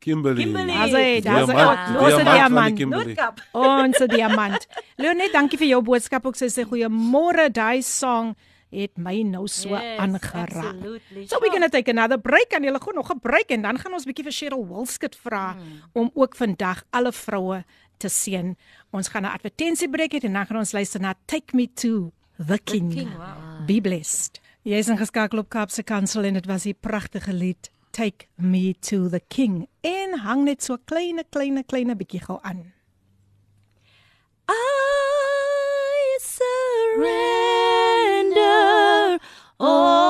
Kimberly. Kimberly. Asai, Diamant, daar's diamant ons diamant. Noodkap. Ons diamant. Leonet, dankie vir jou boodskap. Ook sy sê goeiemôre. Daai song het my nou so aangeraak. absolutely. So we're going to take another break en julle gaan nog 'n break en dan gaan ons bietjie vir Cheryl Wilskut vra om ook vandag alle vroue te seën. Ons gaan 'n advertensiebreek hê en dan gaan ons luister na Take Me to the King. King, wow. Be blessed. Jy is ingeskakel op Kaapse Kansel en dit was die pragtige lied Take Me to the King. En hang net so kleine kleine kleine bietjie gou aan. I surrender all.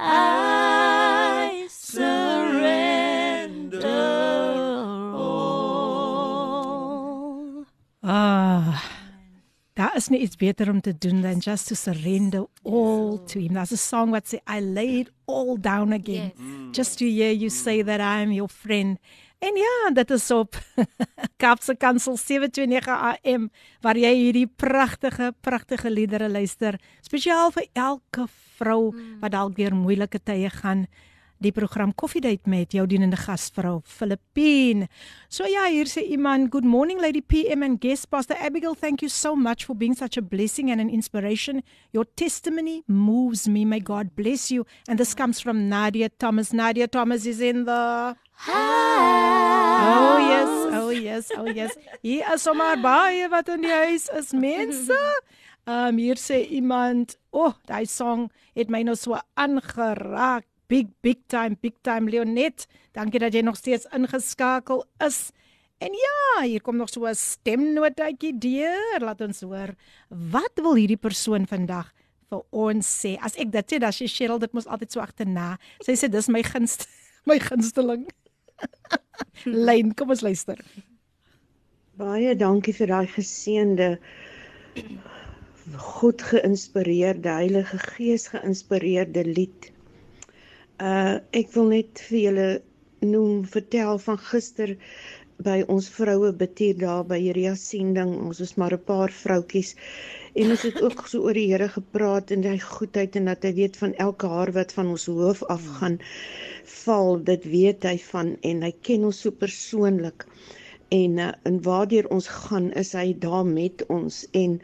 I surrender all. Ah. Daar is nie iets beter om te doen than just to surrender all to him. That's a song what say I lay it all down again. Yes. Just to hear you say that I am your friend. En ja, dit is op Kaapse Kansel 729 AM waar jy hierdie pragtige pragtige liedere luister, spesiaal vir elke vrou wat dalk deur moeilike tye gaan die program Coffee Date met jou dienende gasvrou Filippine. So ja, hier sê iemand, good morning lady PM and guest pastor Abigail, thank you so much for being such a blessing and an inspiration. Your testimony moves me. May God bless you. And this comes from Nadia Thomas. Nadia Thomas is in the House. Oh yes, oh yes, oh yes. Hier is sommer baie wat in die huis is mense. Um hier sê iemand, "O, oh, daai song het my nou so aangeraak. Big big time, big time Leonet. Dankie dat jy nog steeds ingeskakel is." En ja, hier kom nog so 'n stemnotetjie deur. Laat ons hoor. Wat wil hierdie persoon vandag vir ons sê? As ek dit sê, dan sê Cheryl dit mos altyd so agterna. Sy sê dis my gunst, my gunsteling. Lyn, kom ons luister. Baie dankie vir daai geseënde God geïnspireerde, Heilige Gees geïnspireerde lied. Uh ek wil net vir julle noem vertel van gister by ons vroue bidtier daar by hierdie ascending. Ons was maar 'n paar vroutkies en ons het ook so oor die Here gepraat en sy goedheid en dat hy weet van elke haar wat van ons hoof afgaan val, dit weet hy van en hy ken ons so persoonlik. En uh, en waardeur ons gaan, is hy daar met ons en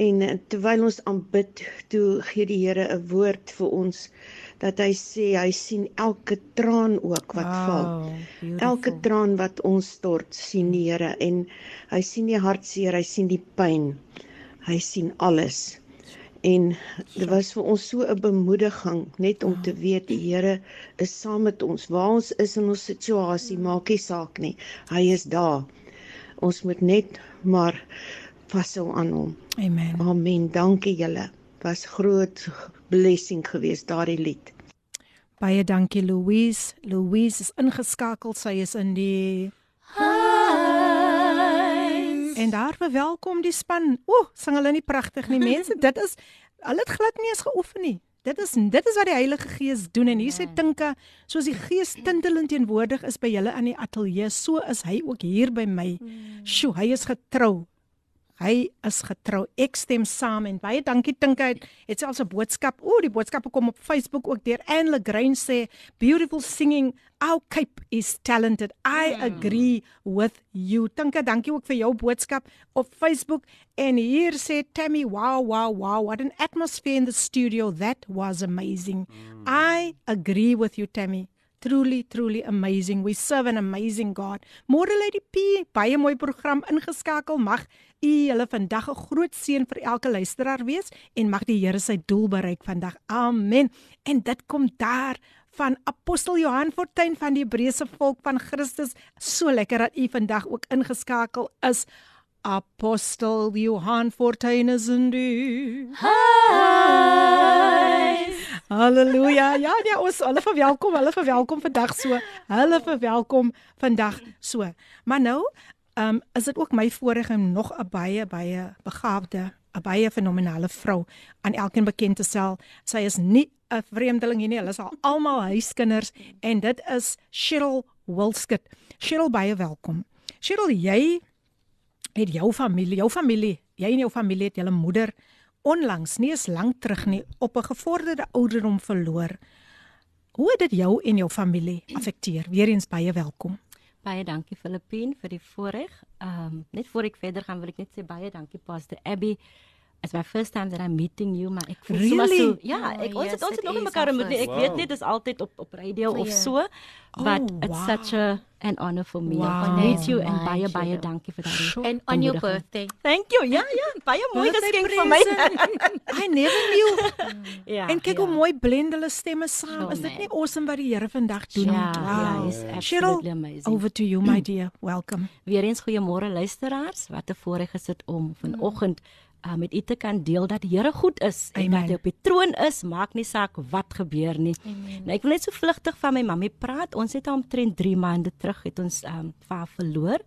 en uh, terwyl ons aanbid, toe gee die Here 'n woord vir ons dat hy sê hy sien elke traan ook wat val. Elke traan wat ons stort, sien die Here en hy sien die hartseer, hy sien die pyn. Hy sien alles. En dit was vir ons so 'n bemoediging net om te weet die Here is saam met ons. Waar ons is in ons situasie, maak nie saak nie. Hy is daar. Ons moet net maar vashou aan hom. Amen. Amen. Dankie julle was groot blessing geweest daardie lied. Baie dankie Louise. Louise is ingeskakel. Sy is in die Highs. En daar verwelkom die span. O, oh, sing hulle nie pragtig nie mense. dit is hulle het glad nie eens geoefen nie. Dit is dit is wat die Heilige Gees doen en hier sê ja. Tinka, soos die Gees tintelend teenwoordig is by julle in die ateljee, so is hy ook hier by my. Ja. Sjoe, hy is getrou. Hy is getrou. Ek stem saam en baie dankie Tinka het, het selfs 'n boodskap. O, die boodskappe kom op Facebook ook deur Anne Legrain sê beautiful singing. Our Cape is talented. I agree with you. Tinka, dankie ook vir jou boodskap op Facebook. En hier sê Tammy, wow, wow, wow, what an atmosphere in the studio. That was amazing. I agree with you Tammy. Truly, truly amazing. We serve an amazing God. Môre Lady P, baie mooi program ingeskakel. Mag u hulle vandag 'n groot seën vir elke luisteraar wees en mag die Here sy doel bereik vandag. Amen. En dit kom daar van apostel Johan Fortuin van die Hebreëse volk van Christus. So lekker dat u vandag ook ingeskakel is. Apostel Johan Fortuin is in die. Hi. Halleluja. Ja, ja, ons hulle verwelkom, hulle verwelkom vandag so. Hulle verwelkom vandag so. Maar nou, ehm um, is dit ook my voorreg om nog 'n baie baie begaafde, 'n baie fenominale vrou aan elkeen bekend te stel. Sy is nie 'n vreemdeling hier nie. Hulle is al almal huiskinders en dit is Cheryl Wilskut. Cheryl, baie welkom. Cheryl, jy het jou familie, jou familie, jy en jou familie het julle moeder onlangs, nie eens lank terug nie, op 'n gevorderde ouderdom verloor. Hoe het dit jou en jou familie affekteer? Weereens baie welkom. Baie dankie Filippine vir die voorreg. Ehm um, net voor ek verder gaan wil ek net sê baie dankie Pastor Abby. It's my first time that I'm meeting you, maar ek voel Really? sommer so ja, Oh, ek ons yes, het ons het nog nie mekaar ontmoet nie. Ek first. weet Wow. net dis altyd op op radio of Ja. so. But Oh, it's wow. such a an honor for me Wow. to meet you and baie baie Cheryl. dankie vir daardie. And on your birthday. Thank you. Ja, ja, baie mooi geskenk vir my. I never knew. ja. en kyk ja. hoe mooi blend hulle stemme saam. Sure, Is dit nie awesome wat die Here vandag doen nie? Ja, ja, is Cheryl, absolutely amazing. over to you my dear. Welcome. Weereens goeiemôre luisteraars. Wat 'n voorreg is dit om vanoggend uh, met u te kan deel dat die Here goed is en Amen. dat hy op die troon is, maak nie saak wat gebeur nie. Amen. Nou ek wil net so vlugtig van my mammie praat. Ons het haar omtrent 3 maande terug het ons um, haar verloor.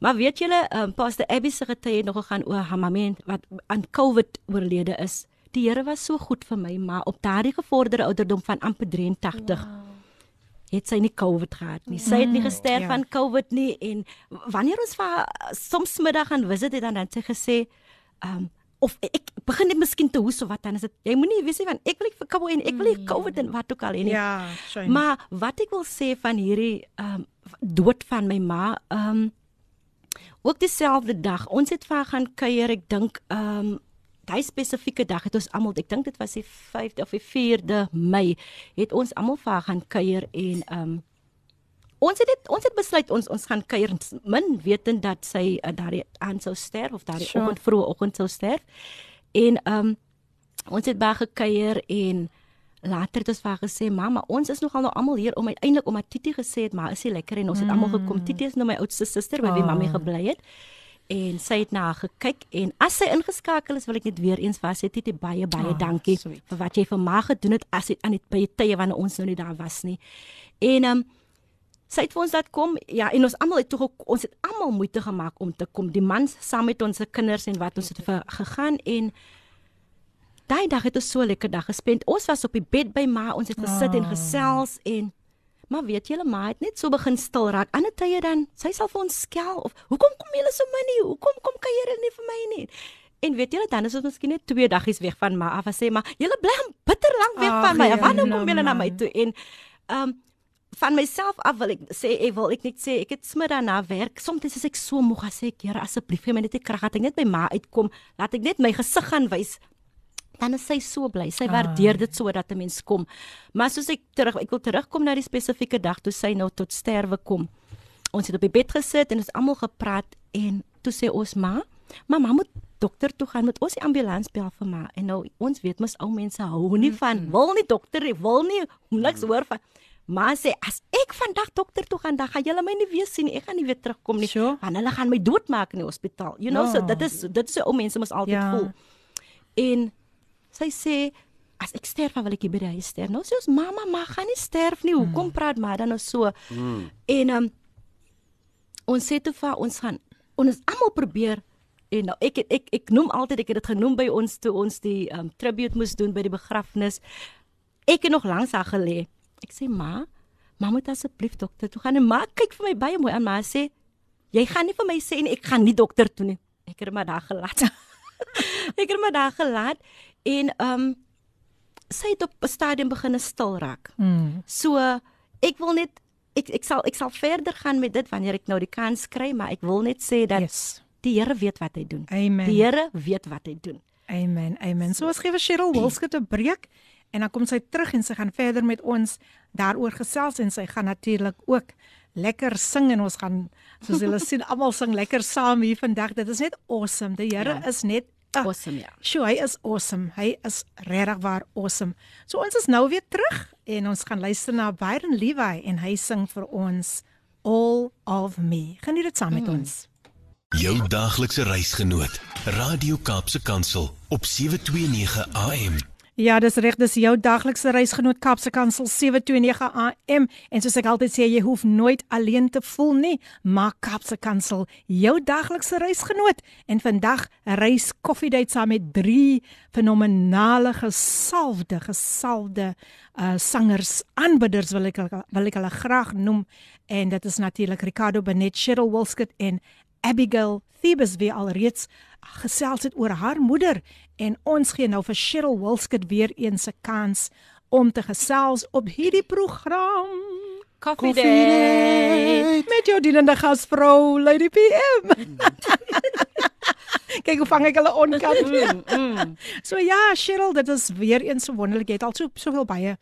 Maar weet julle, um, Pastor Abby se getuie het nog gegaan oor haar mammie wat aan COVID oorlede is. Die Here was so goed vir my, maar op daardie gevorderde ouderdom van amper 83 het sy nie COVID gehad nie. Sy het nie gesterf ja. van COVID nie en wanneer ons vir soms middag gaan visit het dan het sy gesê, um, of ek begin net miskien te hoes of wat dan is dit. Jy moenie weet nie van ek wil nie vir COVID en ek wil nie COVID en wat ook al hê nie. Ja, shame. Maar wat ek wil sê van hierdie um, dood van my ma, um, ook dieselfde dag. Ons het vir haar gaan kuier. Ek dink um, daai spesifieke dag het ons almal, ek dink dit was die 5de of die 4de Mei, het ons almal vir haar gaan kuier en um, ons het dit ons het besluit ons ons gaan kuier min wetend dat sy uh, daardie aan sou sterf of daardie Sure. oggend vroeë oggend sou sterf. En ehm um, ons het baie gekuier en later het ons vir gesê mamma ons is nogal nou almal hier om uiteindelik om Titi gesê het maar is nie lekker en ons het almal gekom Titi is nou my oudste suster by wie Ah. mami gebly het en sy het na haar gekyk en as sy ingeskakel is wil ek net weer eens vir sê Titi baie baie Ah, dankie sweet. vir wat jy vir ma gedoen het as dit aan die by tye wanneer ons nou nie daar was nie en ehm um, sy het vir ons laat kom ja en ons almal het toe ons het almal moeite gemaak om te kom. Die mans saam met ons se kinders en wat ons het vir gegaan en daai dag het ons so 'n lekker dag gespend. Ons was op die bed by ma ons het gesit en gesels en maar weet julle ma het net so begin stil raak. Ander tye dan sy sal vir ons skel of hoekom kom julle so min nie? Hoekom kom kuier julle nie vir my nie? En weet julle dan is ons miskien net twee daggies weg van ma af en sê maar julle bly hom bitter lank weg Ag, van my. Wanneer nou, kom julle na my man. toe? En ehm um, van myself af wil ek sê ek wil ek net sê ek het smiddag na werk. Soms is ek so moeg as ek Here asseblief gee my net die krag dat ek net by ma uitkom. Laat ek net my gesig gaan wys. Dan is sy so bly. Sy waardeer dit so dat 'n mens kom. Maar soos ek terug ek wil terugkom na die spesifieke dag toe sy nou tot sterwe kom. Ons het op die bed gesit en ons almal gepraat en toe sê ons ma, mamma moet dokter toe gaan, moet ons die ambulans bel vir ma. En nou ons weet mos ou mense hou nie van wil nie dokter, wil nie niks hoor van Maar sê as ek vandag dokter toe gaan, dan gaan julle my nie weer sien nie. Ek gaan nie weer terugkom nie. Sure. Want hulle gaan my doodmaak in die hospitaal. You know, Ja. so dit is dit is hoe ou mense mos altyd Ja. voel. En sy sê as ek sterf, dan wil ek hier by die huis sterf. Nou sê ons mamma, maar gaan nie sterf nie. Hoekom praat maar dan nou so? En um, ons sê toe vir ons gaan ons almal probeer en nou ek ek ek noem altyd ek het dit genoem by ons toe ons die um, tribute moes doen by die begrafnis. Ek het nog langs haar gelê. Ek sê ma, ma moet asseblief dokter toe gaan en ma kyk vir my baie mooi aan maar sê jy gaan nie vir my sê nie ek gaan nie dokter toe nie. Ek het maar daar gelaat. ek het maar daar gelaat en ehm um, sy het op 'n stadium begin stil raak. Mm. So ek wil net ek ek sal ek sal verder gaan met dit wanneer ek nou die kans kry, maar ek wil net sê dat Yes. die Here weet wat hy doen. Amen. Die Here weet wat hy doen. Amen. Amen. So ons gee vir Cheryl Wilskut 'n breek en dan kom sy terug en sy gaan verder met ons daaroor gesels en sy gaan natuurlik ook lekker sing en ons gaan soos julle sien almal sing lekker saam hier vandag. Dit is net awesome. Die Here Ja. is net ah, Awesome ja. Sjoe, hy is awesome. Hy is regtig waar awesome. So ons is nou weer terug en ons gaan luister na Byron Levi en hy sing vir ons All of Me. Geniet dit saam met Mm. ons. Jou daaglikse reisgenoot, Radio Kaapse Kansel op 729 AM. Ja, dis reg, dis jou daglikse reisgenoot Kapse Kansel 729 AM en soos ek altyd sê, jy hoef nooit alleen te voel nie, maar Kapse Kansel jou daglikse reisgenoot en vandag 'n reis koffiedייט saam met drie fenomenale gesalfde gesalfde uh sangers, aanbidders wil ek wil ek hulle graag noem en dit is natuurlik Ricardo Benet, Cheryl Wilskut en Abigail Thebes wie alreeds gesels het oor haar moeder en ons gee nou vir Cheryl Wilskut weer eens 'n kans om te gesels op hierdie program. Coffee Day. Met jou dienende gasvrou Lady PM. Kyk hoe vang ek hulle onkant. Mm, So ja, Cheryl, dit is weer eens so wonderlik. Jy het al so soveel baie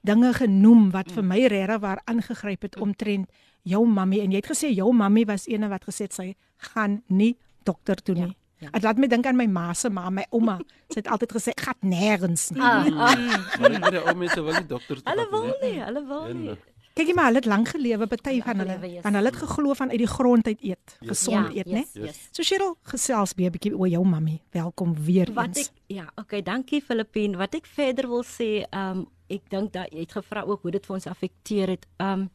dinge genoem wat vir my regtig waar aangegryp het omtrent jou mammie en jy het gesê jou mammie was eene wat gesê sy gaan nie dokter toe nie. ja. Dit laat my dink aan my ma se ma, my ouma. Sy het altyd gesê gaan nêrens nie. Ah, ah, Maar die ou mense wil nie dokters toe hulle wil nie. hulle wil nie. Kyk jy maar, hulle het lank gelewe, party van hulle. yes. Want hulle het geglo van uit die grond uit eet, gesond eet, né? yes, yes. So Cheryl, gesels weer 'n bietjie oor jou mammie. Welkom weer Wat eens. ek ja, okay, dankie Filippine. Wat ek verder wil sê, ehm um, ek dink dat jy het gevra ook hoe dit vir ons affekteer het. Ehm um,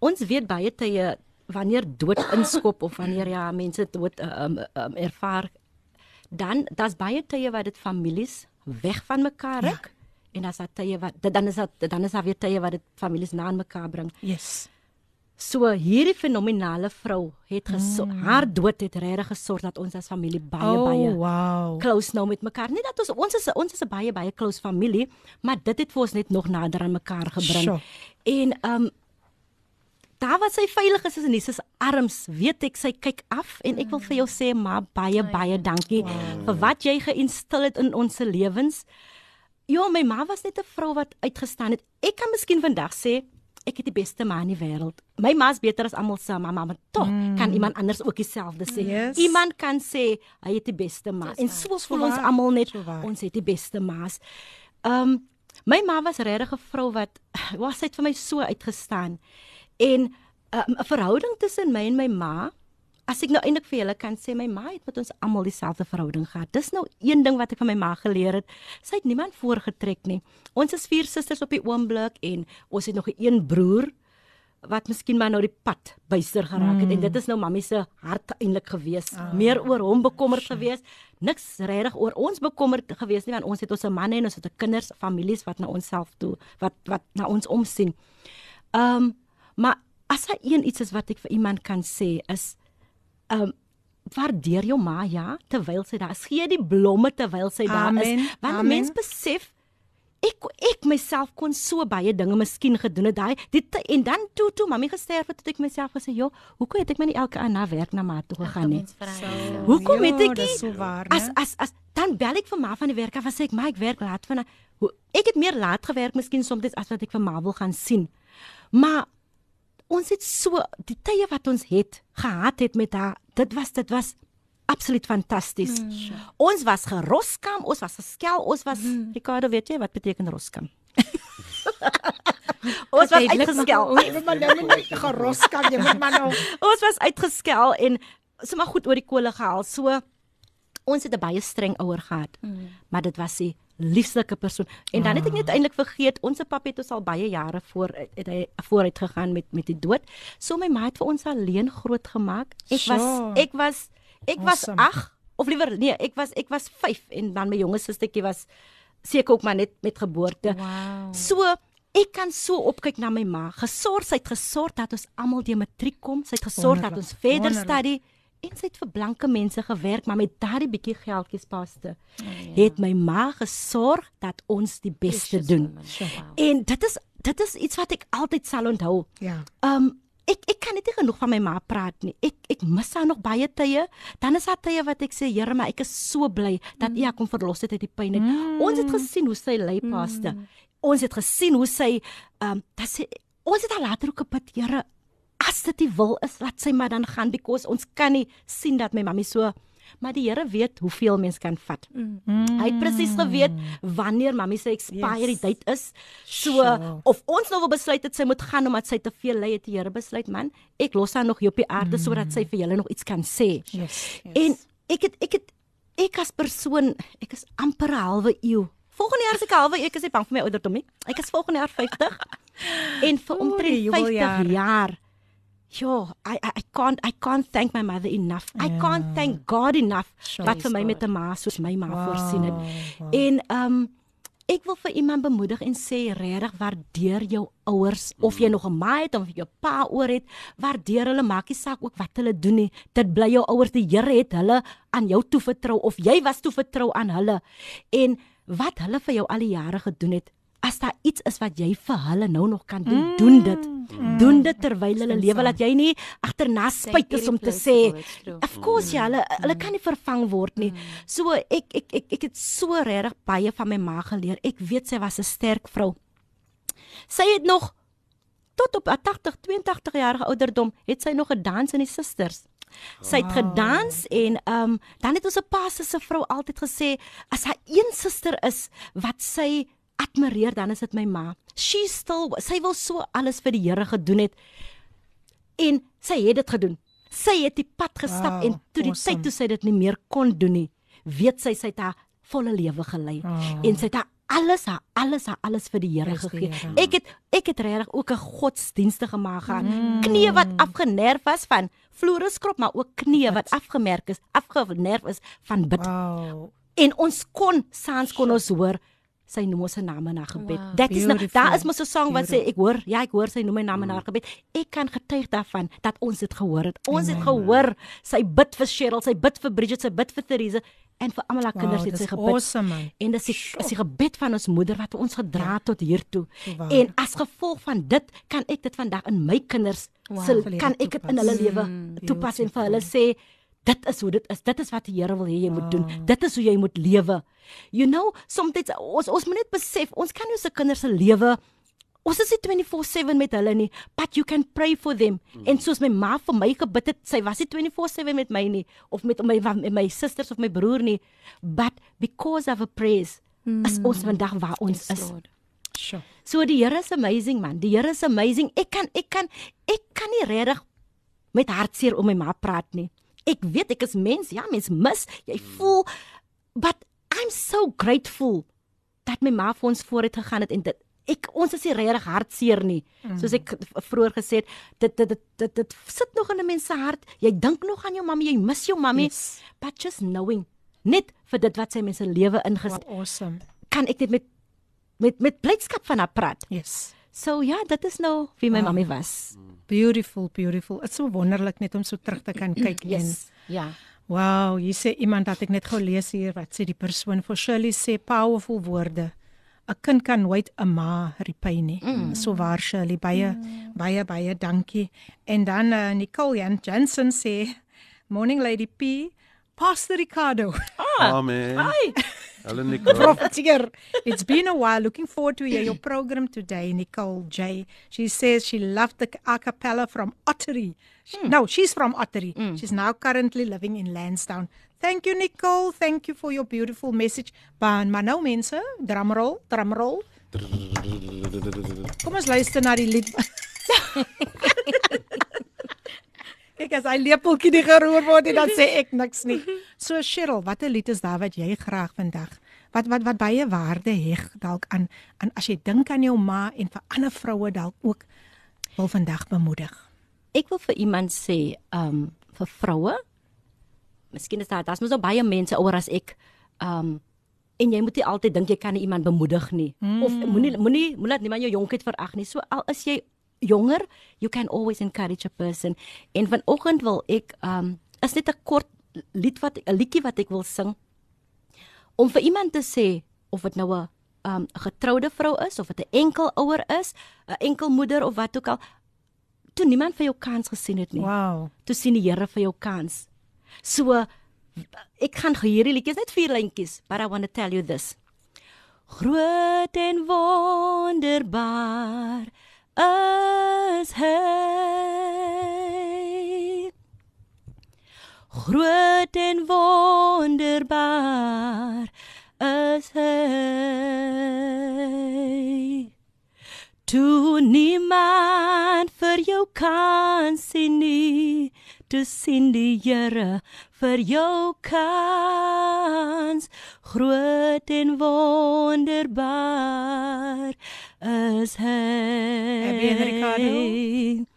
ons weet baie tye wanneer dood inskop of wanneer ja mense dood um, um, ervaar dan daar's baie tye wat dit families weg van mekaar ruk. Ja. En daar's daar tye wat dan is dat dan is daar weer tye wat dit families na mekaar bring. Yes. So hierdie fenominale vrou het geso mm. haar dood het regtig gesorg dat ons as familie baie oh, baie wow. close nou met mekaar. Nie dat ons ons is ons is 'n baie baie close familie, maar dit het vir ons net nog nader aan mekaar gebring. Sjoe. En ehm um, daar waar sy veilig is is in Jesus arms, weet ek sy kyk af en ek wil vir jou sê ma baie baie dankie wow. vir wat jy geinstil het in ons se lewens. Ja, my ma was net 'n vrou wat uitgestaan het. Ek kan miskien vandag sê ek het die beste ma in die wêreld. My ma is beter as almal se mamma, maar tog mm. kan iemand anders ook dieselfde sê. Yes. Iemand kan sê hy het die beste ma. En so voel ons waar. almal net So waar. ons het die beste ma's. Ehm um, my ma was regtig 'n vrou wat was sy het vir my so uitgestaan. En um, 'n verhouding tussen my en my ma As ek nou eintlik vir julle kan sê my ma het met ons almal dieselfde verhouding gehad. Dis nou een ding wat ek van my ma geleer het. Sy het niemand voorgetrek nie. Ons is vier susters op die oomblik en ons het nog 'n een broer wat miskien maar nou die pad byster geraak het mm. en dit is nou mammie se hart eintlik gewees. Oh. Meer oor hom bekommerd gewees. Niks regtig oor ons bekommerd gewees nie want ons het ons manne en ons het kinders, families wat na ons self toe wat wat na ons omsien. Ehm um, maar as hy een iets is wat ek vir iemand kan sê is ehm um, waardeer jou ma ja terwyl sy daar is. Gee die blomme terwyl sy daar Amen, is. Want amen. mense besef ek ek myself kon so baie dinge miskien gedoen het daai dit en dan toe toe mami gesterf het het ek myself gesê joh hoekom het ek my nie elke aand na werk na ma toe gegaan nie hoekom het ek Ja, dis nie so waar, as as as dan bel ek vir ma van die werk af en sê ek maar ek werk laat van hoe ek het meer laat gewerk miskien soms as wat ek vir ma wil gaan sien maar ons het so die tye wat ons het gehad het met haar dit was dit was absoluut fantasties mm. ons was geroskam ons was geskel ons was mm. Ricardo weet jy wat beteken roskam ons was uitgeskel Jy moet maar nou net geros kan jy moet maar nou ons was uitgeskel en sommer goed oor die kole gehaal. So Ons het 'n baie streng ouer gehad. Mm. Maar dit was 'n lieflike persoon. En dan het ek net eintlik vergeet, ons se pappa het ons al baie jare voor het hy vooruit gegaan met met die dood. So my ma het vir ons alleen groot gemaak. Ek Sure. was ek was ek was Awesome. 8 of liewer nee, ek was ek was 5 en dan my jonger sustertjie was seker ook maar net met geboorte. Wow. So ek kan so opkyk na my ma. Gesorg, sy het gesorg dat ons almal die matriek kom. Sy het gesorg dat ons verder studie en sy het vir blanke mense gewerk, maar met daardie bietjie geldjies paste. Het my ma gesorg dat ons die beste doen. Wow. En dit is dit is iets wat ek altyd sal onthou. Ja. Um ek ek kan net nie genoeg van my ma praat nie. Ek ek mis haar nog baie tye. Dan is daar tye wat ek sê, Here, maar ek is so bly dat U haar kom verlos het uit die pyn. Mm. Ons het gesien hoe sy ly paste. Mm. Ons het gesien hoe sy um dat sy ons het haar later ook gebid, Here, as dit die wil is, laat sy maar dan gaan because ons kan nie sien dat my mammie so maar die Here weet hoeveel mens kan vat. Mm. Hy het presies geweet wanneer mammie se expiry Yes. date is. So Sure. of ons nou wil besluit dat sy moet gaan omdat sy te veel ly het, die Here besluit man, ek los haar nog hier op die aarde mm. sodat sy vir julle nog iets kan sê. Yes. yes. En ek het ek het ek as persoon, ek is amper 'n halwe eeu. Volgende jaar 'n halwe eeu, ek is nie bang vir my ouderdom nie. Ek is volgende jaar 50. en vir omtrent 50 jubeljare. jaar. Ja, I, I I can't I can't thank my mother enough. I can't thank God enough Sure. wat vir my met 'n ma soos my ma voorsien het. En um ek wil vir iemand bemoedig en sê regtig waardeer jou ouers of jy nog 'n ma het of jou pa oor het, waardeer hulle maak nie saak ook wat hulle doen nie. Dit bly jou ouers, die Here het hulle aan jou toevertrou of jy was toevertrou aan hulle. En wat hulle vir jou al die jare gedoen het, as daar iets is wat jy vir hulle nou nog kan doen, mm. doen dit. Mm. Doen dit terwyl hulle lewe dat jy nie agterna spyt is om te sê Of course ja, hulle hulle kan nie vervang word nie. So ek ek ek ek het so regtig baie van my ma geleer. Ek weet sy was 'n sterk vrou. Sy het nog tot op haar 80, 82 jarige ouderdom het sy nog gedans in die susters. Sy het gedans en ehm um, dan het ons 'n pastor se vrou altyd gesê as daar een suster is wat sy admireer dan is dit my ma. She still sy wil so alles vir die Here gedoen het en sy het dit gedoen. Sy het die pad gestap Wow, en toe die awesome. tyd toe sy dit nie meer kon doen nie, weet sy sy het haar volle lewe gelei Oh. en sy het haar alles haar alles haar alles vir die Here gegee. Ek het ek het regtig ook 'n godsdienstige ma gehad. Mm. Knieë wat afgenerf was van floreskrop, maar ook knieë wat afgemerk is, afgenerf is van bid. Wow. En ons kon saans kon ons hoor sy noem ons se name na gebed. Wow, Dit is nou, beautiful. daar is mos 'n song wat sê ek hoor, ja ek hoor sy noem my naam na gebed. Ek kan getuig daarvan dat ons dit gehoor het. Ons het gehoor sy bid vir Cheryl, sy bid vir Bridget, sy bid vir Therese en vir almal haar Wow, kinders het sy gebid. awesome, man. En dis die is die gebed van ons moeder wat ons gedra ja. tot hier toe. Waar. En as gevolg van dit kan ek dit vandag in my kinders Wow. wow, Verlede kan ek dit in hulle lewe mm, toepas en vir hulle sê dit is hoe dit is. Dit is wat die Here wil hê jy moet doen. Dit is hoe jy moet lewe. You know, soms ons ons moet net besef, ons kan nie ons se kinders se lewe Ons is nie 24/7 met hulle nie, but you can pray for them. Mm. En soos my ma vir my gebid het, sy was nie 24/7 met my nie of met my met my susters of my broer nie, but because of a praise mm. is ons vandag waar ons Yes, is. Lord. Sure. So die Here is amazing man. Die Here is amazing. Ek kan ek kan ek kan nie regtig met hartseer om my ma praat nie. Ek weet ek is mens, ja, mens mis, jy voel but I'm so grateful dat my ma vir ons vooruit gegaan het en dit ek ons is nie regtig hartseer nie. Mm. Soos ek vroeër gesê het, dit dit dit dit, dit sit nog in 'n mens se hart. Jy dink nog aan jou mamma, jy mis jou mamma, Yes. but just knowing net vir dit wat sy mense lewe inges Wow, awesome. kan ek net met met met blydskap van haar praat. Yes. So ja, dit is nou wie my Wow. mamma was. Beautiful, beautiful. Dit's so wonderlik net om so terug te kan kyk Yes. Ja. en wow, hier sê iemand dat ek net gou lees hier wat sê die persoon vir Shirley sê powerful woorde. 'n Kind kan nooit 'n ma repay nie. Mm. So waar Shirley baie mm. baie baie dankie. En dan uh, Nicole Jan Jensen sê Morning Lady P Pastor Ricardo. Amen. Hallo Nicole. Profiteer. It's been a while. Looking forward to hear your program today, Nicole J. She says she loved the a cappella from Ottery. She, No, she's from Ottery. She's now currently living in Lansdowne. Thank you, Nicole. Thank you for your beautiful message. Maar maar nou mense, drumroll, drumroll. Kom ons luister na die lied. Kyk as hy lepeltjie nie geroer word en dan sê ek niks nie. So Cheryl, watter lied is daar wat jy graag vandag wat wat wat baie waarde heg dalk aan aan as jy dink aan jou ma en vir ander vroue dalk ook wil vandag bemoedig. Ek wil vir iemand sê, um vir vroue, miskien is daar daar's mos so baie mense ouer as ek, um en jy moet nie altyd dink jy kan iemand bemoedig nie mm. of moenie moenie moenie laat niemand jou jonkheid verag nie. So al is jy jonger, you can always encourage a person. En vanoggend wil ek um is net 'n kort lied wat 'n liedjie wat ek wil sing om vir iemand te sê of dit nou 'n um 'n getroude vrou is of dit 'n enkel ouer is, 'n enkel moeder of wat ook al, toe niemand vir jou kans gesien het nie. Wow. Toe sien die Here vir jou kans. So ek gaan hierdie liedjies net vier lyntjies, but I want to tell you this. Groot en wonderbaar is hy. Groot en wonderbaar is hy. Toe niemand vir jou kan sien nie, toe sien die Here vir jou kans. Groot en wonderbaar is hy. Heb jy Ricardo?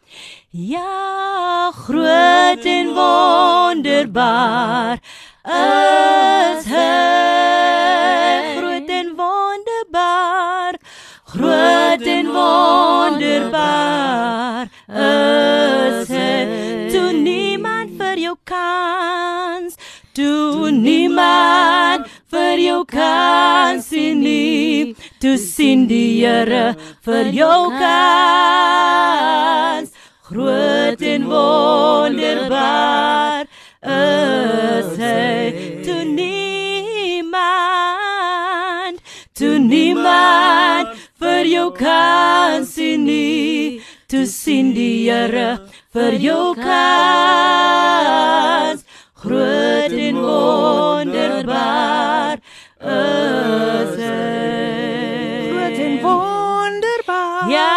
Ja, groot en wonderbaar is hy. Groot en wonderbaar. Groot en wonderbaar is hy. Toe niemand vir jou kans, toe niemand vir jou kans sien nie, toe sien die Here vir jou kans. Groot en wonderbaar is hy. Toe niemand, toe niemand vir jou kans sien nie, toe sien die Here vir jou kans. Groot en wonderbaar is hy. Groot en wonderbaar. Ja, en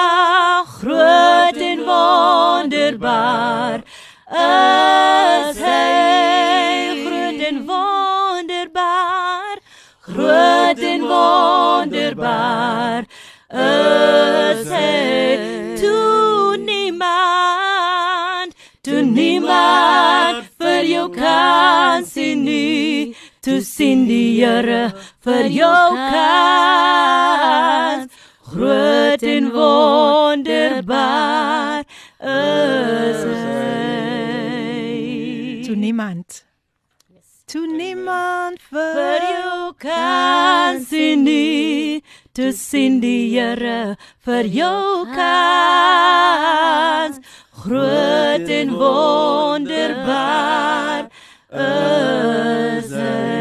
wonderbaar is hy. Groot en wonderbaar. Groot en wonderbaar is hy. Toe niemand, toe niemand vir jou kan sien nie. Toe sien die Here vir jou kans. Groot en wonderbaar is hy. Toe niemand. Toe niemand vir jou kan sien nie. Toe sien die Here vir jou kans. Groot en wonderbaar is hy.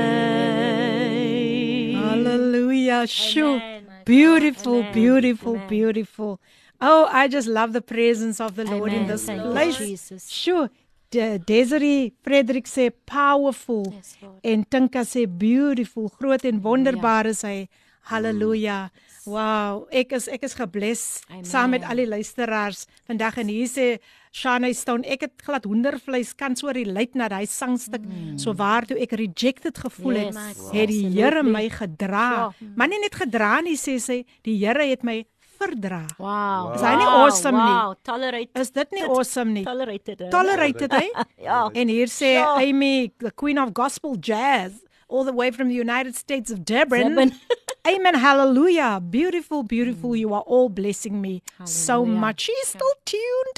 Hallelujah. Shoo. Beautiful, beautiful, beautiful. Oh, I just love the presence of the Lord in Amen. this Thank you, place. Jesus. Sure. De Desiree Frederik sê powerful Yes, Lord. en Tinka sê beautiful, groot en wonderbaar is hy. Halleluja. Wow, ek is ek is gebless Amen. saam met al die luisteraars vandag en hier sê Shana Stone, ek het glad hoendervleis kan so relate na daai sangstuk so waartoe ek rejected gevoel het, Yes, het die Here my gedra. Maar nie net gedra nie sê sy, die Here het my verdra. Wow. Is hy nie awesome nie? Wow, tolerate. Is dit nie awesome nie? Tolerated. Tolerated hy? Ja. En hier sê Ja. Amy, the queen of gospel jazz, all the way from the United States of. Dearborn. Amen. Hallelujah. Beautiful, beautiful. You are all blessing me so Hallelujah. much. She's still tuned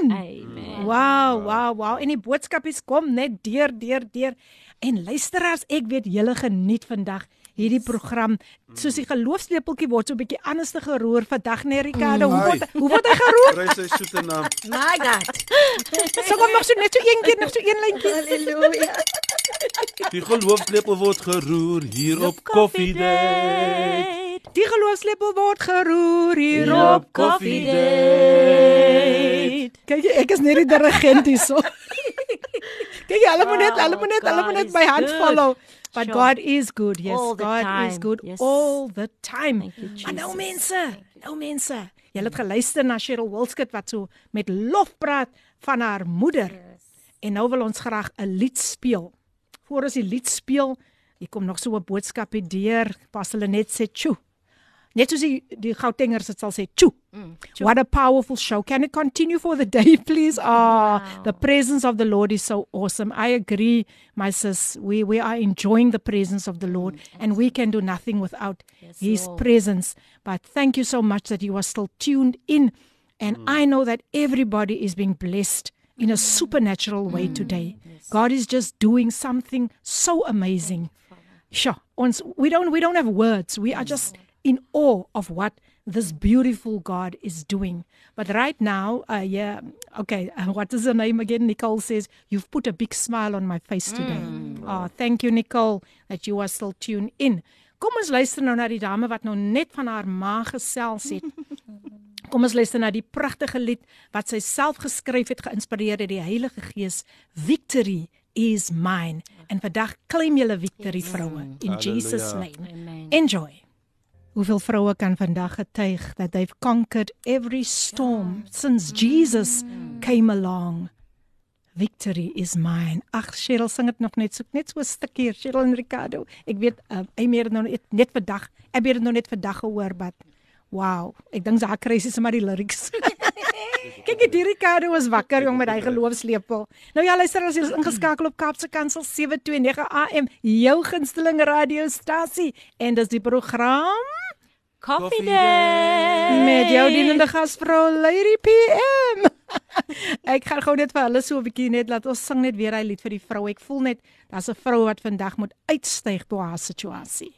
in. Amen. Wow, wow, wow. En die boodskapies kom net deur, deur, deur. En luisteraars, ek weet julle geniet vandag hierdie program. Soos die geloofslepeltjie word so 'n bietjie anders te geroer vandag, nee Ricardo. Hoe word hoe word hy geroer? Kry sy soete naam. My God. So kom nog so net so een keer, nog so een lyntjie. Halleluja. Die geloofslepel word geroer hier op Coffee Day. Die geloofslepel word geroer hier op Coffee Day. Kyk, ek is net die dirigent hierso. Kyk, hulle moet net, hulle moet net, hulle moet net my hand good. But Sure. God is good. Yes, God is time. good Yes. all the time. You, Maar nou mense, nou mense. Julle het geluister na Cheryl Wilskut wat so met lof praat van haar moeder. En nou wil ons graag 'n lied speel. Voor ons die lied speel, hier kom nog so 'n boodskap hier deur. Pas hulle net sê, "Tjoe." Net soos die die Gautengers dit sal sê, "Tjoe." Mm, What a powerful show. Can it continue for the day, please? Ah, wow. the presence of the Lord is so awesome. I agree, my sis. We we are enjoying the presence of the Lord mm, and we can do nothing without yes, his Lord. presence. But thank you so much that you are still tuned in and mm. I know that everybody is being blessed in a supernatural way mm. today. Yes. God is just doing something so amazing. Sure. Ons we don't we don't have words. We are just in awe of what this beautiful God is doing. But right now, uh, yeah, okay, uh, what is the name again? Nicole says, You've put a big smile on my face today. Mm. Oh, thank you, Nicole, that you are still tuned in. Kom ons luister nou na die dame wat nou net van haar ma gesels het. Kom ons luister na die pragtige lied wat sy self geskryf het, geïnspireer deur die Heilige Gees, Victory is mine. En vandag claim julle victory vroue in Jesus name. Enjoy. Hoeveel vroue kan vandag getuig that they've conquered every storm ja. since Jesus mm. came along. Victory is mine. Ag, Cheryl sing dit nog net so net so 'n stukkie, Cheryl en Ricardo. Ek weet uh, hy meer nou net, net vandag. Ek het dit nou net vandag gehoor, but wow, ek dink sy kry sy sommer die lyrics. Kyk, die Ricardo was wakker jong met hy geloofslepel. Nou ja, luister as jy is ingeskakel op Kapse Kansel 729 AM, jou gunsteling radiostasie en dis die program Coffee Day met jou dienende gasvrou Lady PM. ek gaan gou net vir hulle so 'n bietjie net laat ons sing net weer hy lied vir die vrou. Ek voel net daar's 'n vrou wat vandag moet uitstyg bo haar situasie.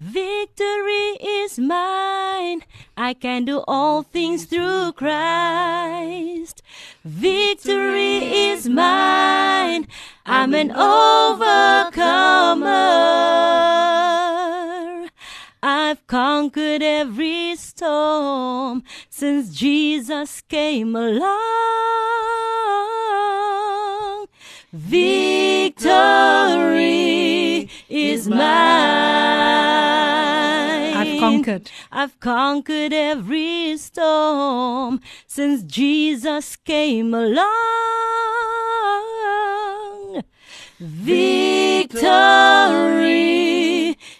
Victory is mine. I can do all things through Christ. Victory is mine. I'm an overcomer. I've conquered every storm since Jesus came along. Victory is mine. I've conquered. I've conquered every storm since Jesus came along. Victory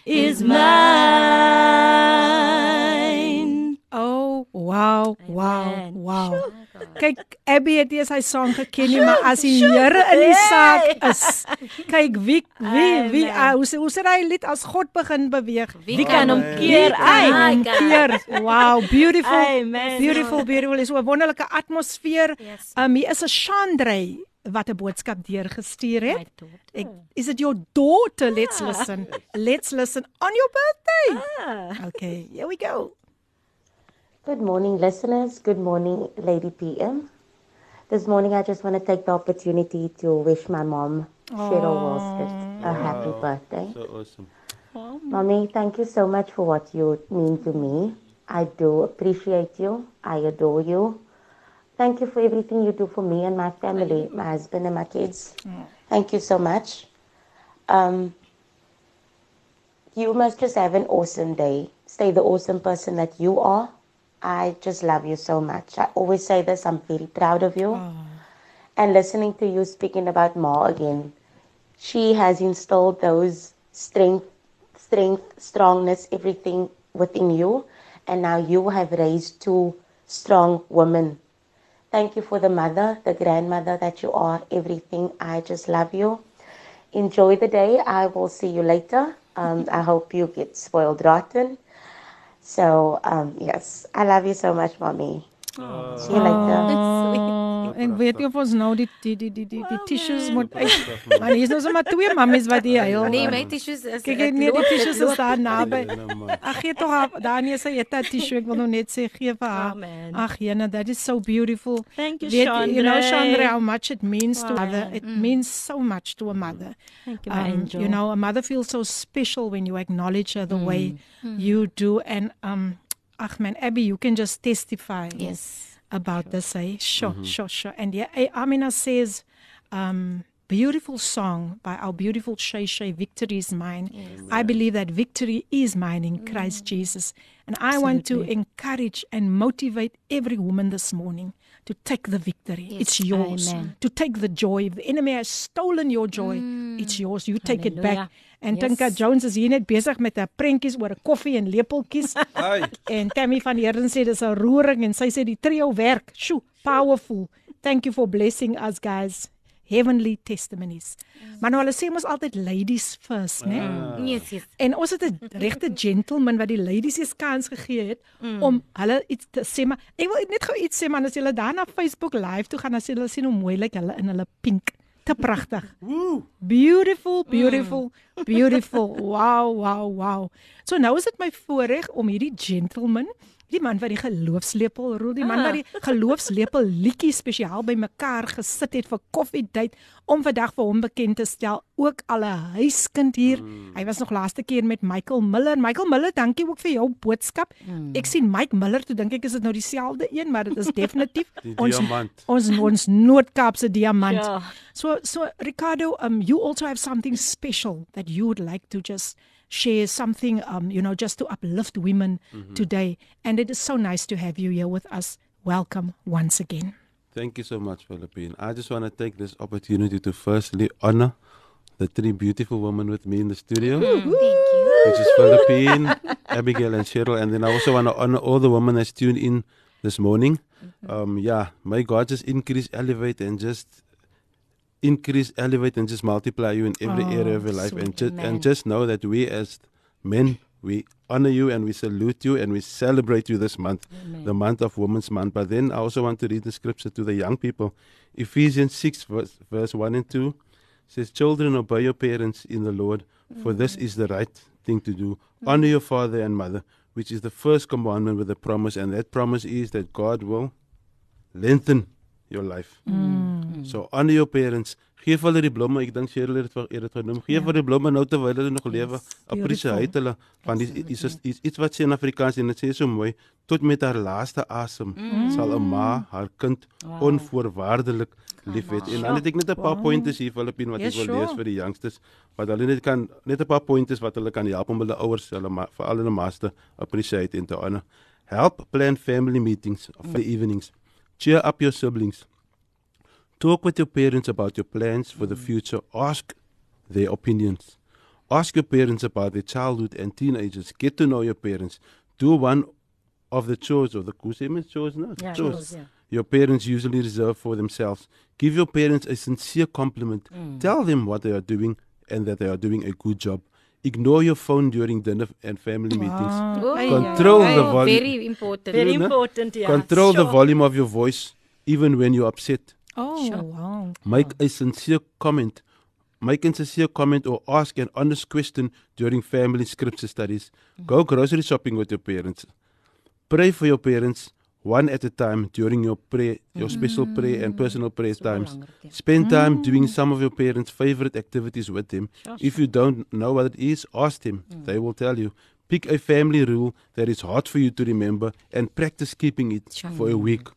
is mine. Oh, wow, wow, wow. Kyk, Abby het eers hy saam geken nie, maar as die Here in die saak is. Kyk wie wie wie uh, hoe hoe sê hy lied as God begin beweeg? Wie kan hom keer uit? Keer. Wow, beautiful. Amen. Beautiful, beautiful. Is 'n wonderlike atmosfeer. Um hier is 'n Chandray wat 'n boodskap deurgestuur het. Ek, is it your daughter? Let's listen. Let's listen on your birthday. Ah. Okay, here we go. Good morning, listeners. Good morning, Lady PM. This morning, I just want to take the opportunity to wish my mom, Cheryl Wolsters, a happy birthday. So awesome. Mommy, thank you so much for what you mean to me. I do appreciate you. I adore you. Thank you for everything you do for me and my family, my husband and my kids. Thank you so much. Um, you must just have an awesome day. Stay the awesome person that you are. I just love you so much. I always say this, I'm very proud of you. Oh. And listening to you speaking about Ma again, she has instilled those strength, strength, strongness, everything within you. And now you have raised two strong women Thank you for the mother, the grandmother that you are, everything. I just love you. Enjoy the day. I will see you later. Um, I hope you get spoiled rotten. So, um, yes, I love you so much, mommy. Oh. See you later. Oh. en weet jy of ons nou die die die die die, die tissues moet uit. Maar hier is nou sommer twee mammies wat hier huil. Nee, my tissues is Kyk net die tissues is daar naby. Ag gee tog haar daar nie sy het 'n tissue ek wil nou net sê gee vir haar. Ag Jana, that is so beautiful. Thank you Chandra. You know Chandra how much it means wow. to mother. It mm. means so much to a mother. Thank you, my um, angel. You know, a mother feels so special when you acknowledge her the mm. way mm. you do and um ag man Abby, you can just testify. Yes about sure. this. Eh? Sure, mm-hmm. sure, sure. And yeah, eh, Amina says, um, beautiful song by our beautiful Shay Shay, Victory is Mine. Yes. I believe that victory is mine in mm. Christ Jesus. And I Absolutely. want to encourage and motivate every woman this morning to take the victory. Yes, it's yours. amen. To take the joy. If the enemy has stolen your joy, Mm. it's yours. You take it Hallelujah. back. En Yes. Tinka Jones is hier net besig met 'n prentjies oor 'n koffie en lepeltjies. Ai. en Tammy van Heerden sê dis 'n roering en sy sê die trio werk. Sjoe, powerful. Thank you for blessing us guys. Heavenly testimonies. Maar nou hulle sê mos altyd ladies first, né? Nee? Yes, yes. En ons het 'n regte gentleman wat die ladies eens kans gegee het mm. om hulle iets te sê maar ek wil net gou iets sê man as julle daar na Facebook live toe gaan dan sê hulle sien hoe mooi lyk hulle in hulle pink. Te pragtig. Beautiful, beautiful, beautiful. Wow, wow, wow. So nou is dit my voorreg om hierdie gentleman Die man wat die geloofslepel rol, die man wat die geloofslepel liedjie spesiaal bymekaar gesit het vir koffiedייט om vandag vir hom bekend te stel, ook al 'n huiskind hier. Mm. Hy was nog laaste keer met Michael Miller. Michael Miller, dankie ook vir jou boodskap. Mm. Ek sien Mike Miller, toe dink ek is dit nou dieselfde een, maar dit is definitief Die ons diamant. ons ons Noord-Kaapse diamant. Ja. So so Ricardo, um you also have something special that you would like to just share something um you know just to uplift women mm-hmm. today and it is so nice to have you here with us. Welcome once again. Thank you so much, Philippine. I just want to take this opportunity to firstly honor the three beautiful women with me in the studio, Thank you. which is Philippine, Abigail, and Cheryl. And then I also want to honor all the women that's tuned in this morning. Um, yeah, may God just increase, elevate, and just increase, elevate, and just multiply you in every Oh, area of your life. And, ju- and just know that we as men, we honor you and we salute you and we celebrate you this month, the month of Women's Month. But then I also want to read the scripture to the young people. Ephesians 6, verse, verse 1 and 2 says, Children, obey your parents in the Lord, for this is the right thing to do. Honor your father and mother, which is the first commandment with a promise. And that promise is that God will lengthen your life. So honor your parents. Geef hulle die blomme. Ek dink Cheryl het dit vir dit genoem. Geef hulle die blomme nou terwyl hulle nog lewe. Appreciate hulle want dis is is is iets wat sê in Afrikaans en dit sê so mooi tot met haar laaste asem sal 'n ma haar kind onvoorwaardelik liefhet. En dan het ek net 'n paar pointers hier Filippine wat Ja, ek wil sure. lees vir die youngsters wat hulle net kan net 'n paar pointers wat hulle kan help om hulle ouers hulle veral hulle ma's te appreciate en te honor. Help plan family meetings for the evenings. Cheer up your siblings. Talk with your parents about your plans for the mm. future. Ask their opinions. Ask your parents about their childhood and teenagers. Get to know your parents. Do one of the chores or the kusemen chores, no? Yeah, chores. chores, yeah. Your parents usually reserve for themselves. Give your parents a sincere compliment. Mm. Tell them what they are doing and that they are doing a good job. Ignore your phone during dinner and family ah. meetings. Oh, Control oh, yeah. the Oh, volume. Very important. Very important, yeah. Control the volume of your voice even when you're upset. Oh, wow. Make a sincere comment. Make a sincere comment or ask an honest question during family scripture studies. Go grocery shopping with your parents. Pray for your parents one at a time during your prayer, your special prayer and personal prayer times. Spend time doing some of your parents' favorite activities with them. If you don't know what it is, ask them. They will tell you. Pick a family rule that is hard for you to remember and practice keeping it for a week.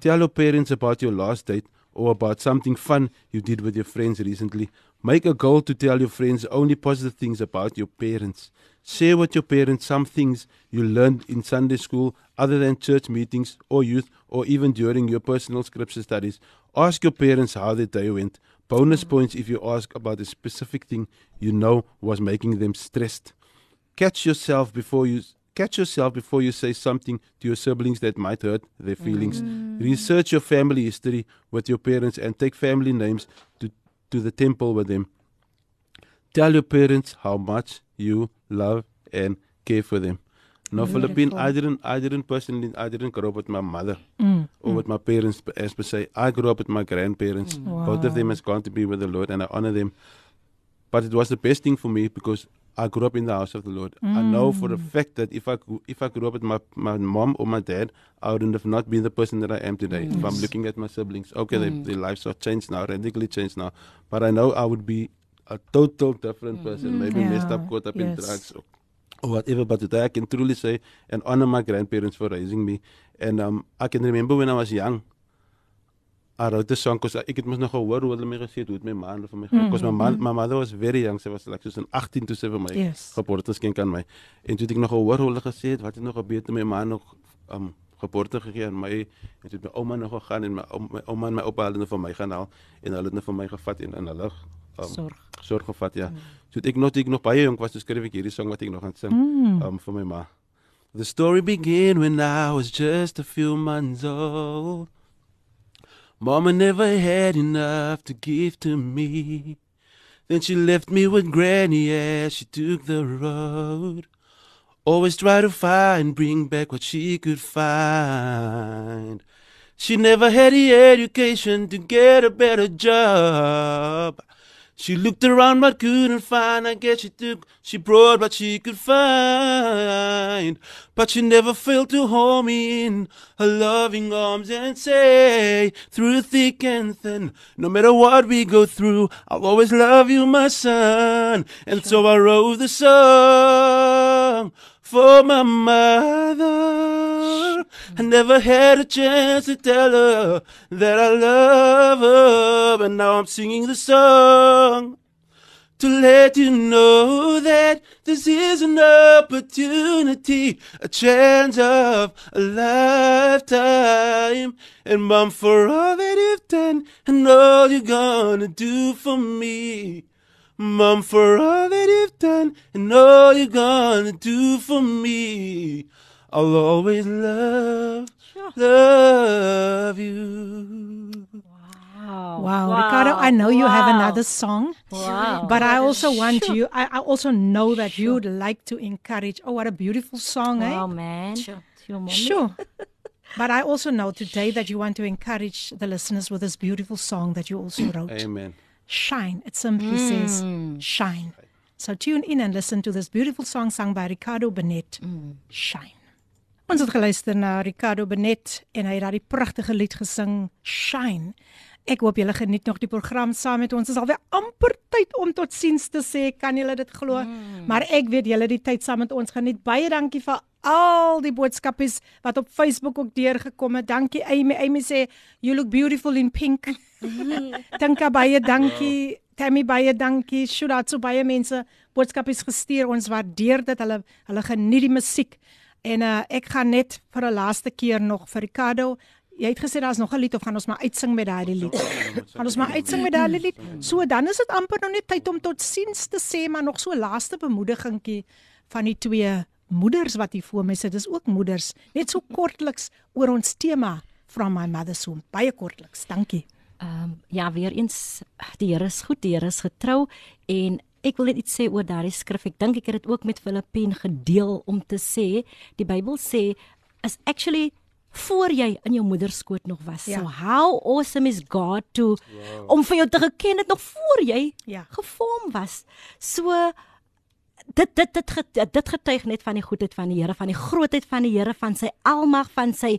Tell your parents about your last date or about something fun you did with your friends recently. Make a goal to tell your friends only positive things about your parents. Share with your parents some things you learned in Sunday school other than church meetings or youth or even during your personal scripture studies. Ask your parents how their day went. Bonus mm. points if you ask about a specific thing you know was making them stressed. Catch yourself before you catch yourself before you say something to your siblings that might hurt their feelings. Mm. Research your family history with your parents and take family names to to the temple with them. Tell your parents how much you love and care for them. Now, Philippine, I didn't, I didn't personally, I didn't grow up with my mother mm, or with mm. my parents as per se. I grew up with my grandparents. Mm. Both of them has gone to be with the Lord, and I honor them. But it was the best thing for me because I grew up in the house of the Lord. I know for a mm. fact that if I if I grew up with my my mom or my dad, I wouldn't have not been the person that I am today. If I'm looking at my siblings, okay, they, mm. their lives are changed now, radically changed now. But I know I would be a total different mm. person, maybe messed up, Yeah, caught up in drugs or, or whatever. But today I can truly say and honor my grandparents for raising me. And um, I can remember when I was young. Wrote the song because ek het mos nog gehoor hoe hulle my gesê het hoe het my ma hulle vir my because my, ma, my mother was very young sy was like soos in 18 toe sy vir my Yes. geboorte skenk aan my en toe het ek nog gehoor hoe hulle gesê het wat het nog gebeur toe my ma nog um geboorte gegee aan my en toe het my ouma nog gegaan en my ouma, my ouma en my oupa hulle het vir my gaan haal en hulle het net vir my gevat en in hulle um, Sorg. sorg gevat ja. Mm. So ek nog ek nog baie jonk was, toe skryf ek hierdie song wat ek nog gaan sing mm. um, vir my ma. The story began when I was just a few months old. Mama never had enough to give to me. Then she left me with Granny as she took the road. Always try to find, bring back what she could find. She never had the education to get a better job. She looked around but couldn't find. I guess she took, she brought what she could find. But she never failed to hold me in her loving arms and say, through thick and thin, no matter what we go through, I'll always love you, my son. And so I wrote the song for my mother. I never had a chance to tell her that I love her, but now I'm singing the song to let you know that this is an opportunity, a chance of a lifetime. And mom, for all that you've done and all you're gonna do for me. Mom, for all that you've done and all you're gonna do for me, I'll always love, love you. Wow. Wow, Ricardo, I know you have another song. Wow. But I also want you, I, I also know that you'd like to encourage. Oh, what a beautiful song, eh? Wow, man. Sure. Sure. but I also know today that you want to encourage the listeners with this beautiful song that you also wrote. Amen. Shine. It simply says shine. So tune in and listen to this beautiful song sung by Ricardo Benet. Shine. Ons het geluister na Ricardo Benet en hy het daardie pragtige lied gesing Shine. Ek hoop julle geniet nog die program saam met ons. Dit is alweer amper tyd om totsiens te sê. Kan julle dit glo? Mm. Maar ek weet julle die tyd saam met ons geniet. Baie dankie vir al die boodskapies wat op Facebook ook deurgekom het. Dankie Amy. Amy sê you look beautiful in pink. Dinka baie dankie. Tammy baie dankie. Shout so baie mense boodskapies gestuur. Ons waardeer dit. Hulle hulle geniet die musiek. En uh, ek gaan net vir 'n laaste keer nog vir Ricardo. Jy het gesê daar's nog 'n lied of gaan ons maar uitsing met daardie lied? gaan ons maar uitsing met daardie lied? So dan is dit amper nog net tyd om tot siens te sê, maar nog so laaste bemoedigingkie van die twee moeders wat hier voor my sit. Dis ook moeders. Net so kortliks oor ons tema from my mother's home. Baie kortliks. Dankie. Ehm um, ja, weer eens die Here is goed, die Here is getrou en ek wil net iets sê oor daardie skrif. Ek dink ek het dit ook met Filippien gedeel om te sê die Bybel sê is actually voor jy in jou moeder skoot nog was. Ja. So how awesome is God to wow. om vir jou te geken het nog voor jy Ja. gevorm was. So dit dit dit get- dit getuig net van die goedheid van die Here, van die grootheid van die Here, van sy almag, van sy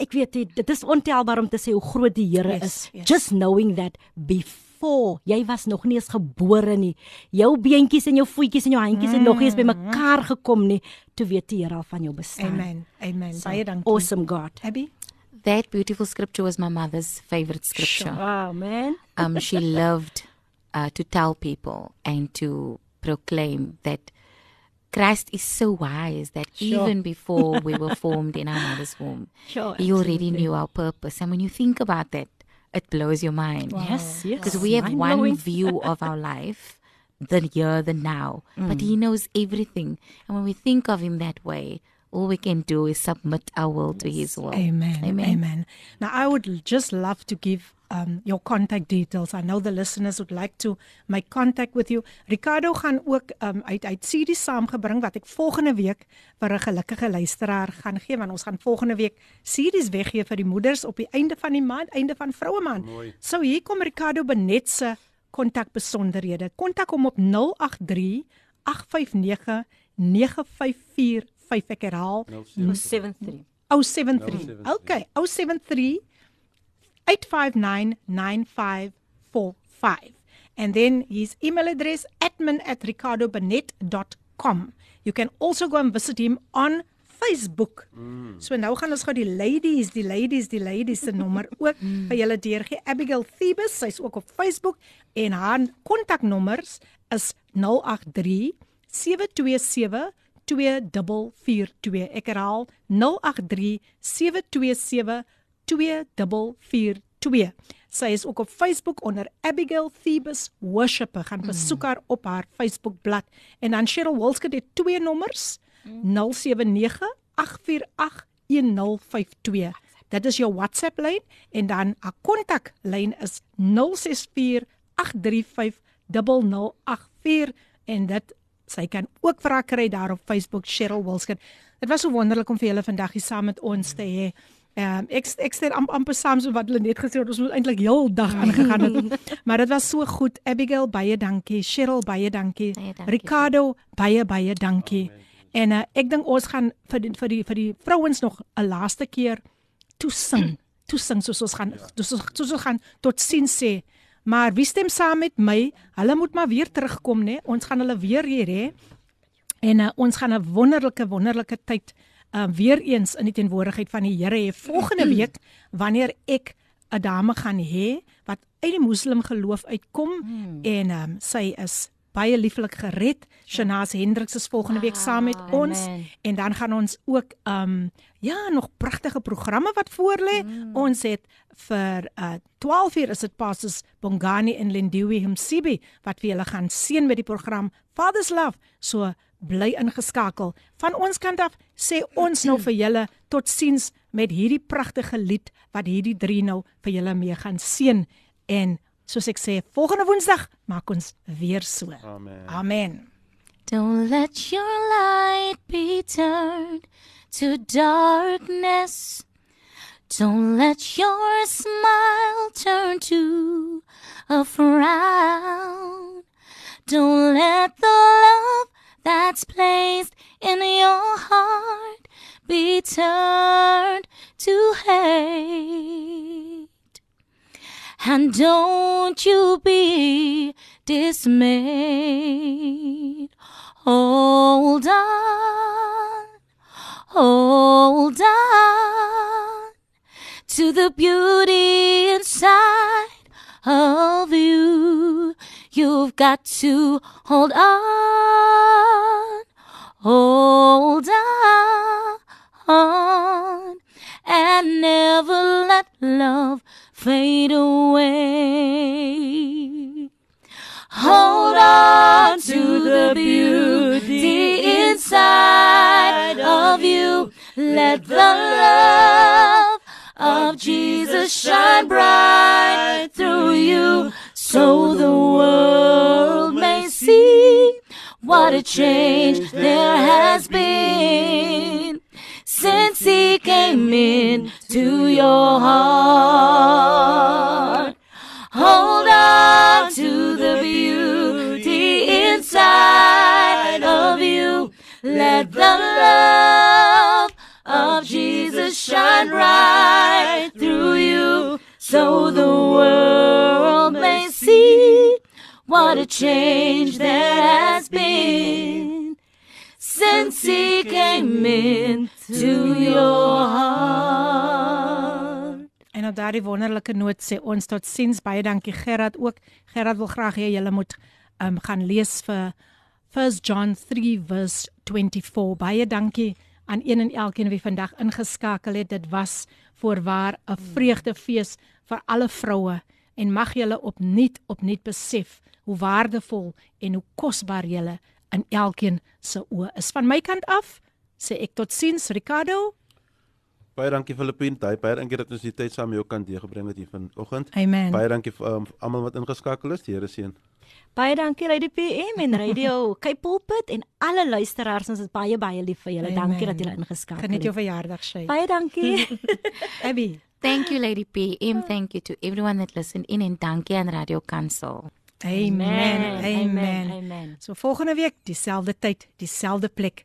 ek weet nie, dit is ontelbaar om te sê hoe groot die Here Yes, is. yes. Just knowing that before jy was nog nie eens gebore nie. Jou beentjies en jou voetjies en jou handjies het nog nie eens bymekaar gekom nie, toe weet die Here al van jou bestaan. Amen. Amen. So, Baie dankie. Awesome God. Abby? That beautiful scripture was my mother's favorite scripture. Wow, man. um, she loved uh, to tell people and to proclaim that Christ is so wise that Sure. even before we were formed in our mother's womb, Sure, He already absolutely. knew our purpose. And when you think about that, it blows your mind. Yes, yes. Because we have one Mind-blowing. view of our life, the here, the now, but Mm. He knows everything. And when we think of Him that way, all we can do is submit our will to His will. Amen. Amen. Amen. Now, I would just love to give um, your contact details. I know the listeners would like to make contact with you. Ricardo gaan ook um, uit uit CD's saamgebring wat ek volgende week vir 'n gelukkige luisteraar gaan gee want ons gaan volgende week CD's weggee vir die moeders op die einde van die maand, einde van vroue maand. So hier kom Ricardo Benet se kontakbesonderhede. Kontak hom op 083 859 9545. Ek herhaal 73. 073. Okay, 073 8599545. And then his email address admin@ricardobenet.com. You can also go and visit him on Facebook. Mm. So nou gaan ons gou die ladies, die ladies, die ladies se nommer ook vir julle deurgee. Abigail Thebus, sy's ook op Facebook en haar kontaknommers is 083 727 2442. Ek herhaal 083 727 2442. Sy is ook op Facebook onder Abigail Thebus Worshipper. Gaan besoek haar op haar Facebook bladsy. En dan Cheryl Wilskut het twee nommers: 079 848 1052. Dit is jou WhatsApp lyn en dan 'n kontaklyn is 064 835 0084 en dit sy kan ook vir haar kry daar op Facebook Cheryl Wilskut. Dit was so wonderlik om vir julle vandag hier saam met ons te hê. Ehm um, ek ek sê amper amper saam so wat hulle net gesê het ons moet eintlik heel dag aangegaan het. maar dit was so goed. Abigail baie dankie, Cheryl baie dankie, Baie dankie. Ricardo baie baie dankie. En uh, ek dink ons gaan vir die, vir die vir die vrouens nog 'n laaste keer toesing. Toesing soos ons gaan soos ons- soos ons gaan tot sien sê. Maar wie stem saam met my? Hulle moet maar weer terugkom, né? Ons gaan hulle weer hier hê. En uh, ons gaan 'n wonderlike wonderlike tyd uh, weer eens in die teenwoordigheid van die Here hê volgende week wanneer ek 'n dame gaan hê wat uit die moslim geloof uitkom hmm. en um, sy is baie lieflik gered. Shanaas Hendriks is volgende week saam met ons Amen. en dan gaan ons ook um ja, nog pragtige programme wat voorlê. Mm. Ons het vir uh 12 uur is dit Pastors Bongani en Lindiwe Himsibi wat vir julle gaan seën met die program Father's Love. So bly ingeskakel. Van ons kant af sê ons nou vir julle totsiens met hierdie pragtige lied wat hierdie drie nou vir julle mee gaan seën en soos ek sê volgende Woensdag maak ons weer so. Amen. Amen. Don't let your light be turned to darkness. Don't let your smile turn to a frown. Don't let the love that's placed in your heart be turned to hate. And don't you be dismayed. Hold on, hold on to the beauty inside of you. You've got to hold on, hold on, and never let love fade away. Hold on to the beauty inside of you. Let the love of Jesus shine bright through you so the world may see what a change there has been since he came in to your heart. Hold on to the beauty inside of you. Let the love of Jesus shine right through you so the world may see what a change there has been since he came in to your heart. En op daardie wonderlike noot sê ons tot sins baie dankie Gerard ook. Gerard wil graag hê julle moet um, gaan lees vir 1 John 3 verse 24. Baie dankie aan een en elkeen wie vandag ingeskakel het. Dit was voorwaar 'n vreugdefees vir alle vroue en mag julle opnuut opnuut besef hoe waardevol en hoe kosbaar julle in elkeen se oë is. Van my kant af sê ek tot sins Ricardo. Baie dankie Filippine. Baie dankie dat ons die tyd saam met jou kan deurgebring het hier vanoggend. Amen. Baie dankie vir um, almal wat ingeskakel is. Die Here seën. Baie dankie Radio PM en Radio Cape Pulpit en alle luisteraars. Ons is baie baie lief vir julle. Amen. Dankie dat julle ingeskakel Geniet jou het. verjaardag, Shay. Baie dankie. Abby. Thank you, Lady PM. Thank you to everyone that listened in and dankie aan Radio Kansel. Amen. Amen. Amen. Amen. So volgende week dieselfde tyd, dieselfde plek.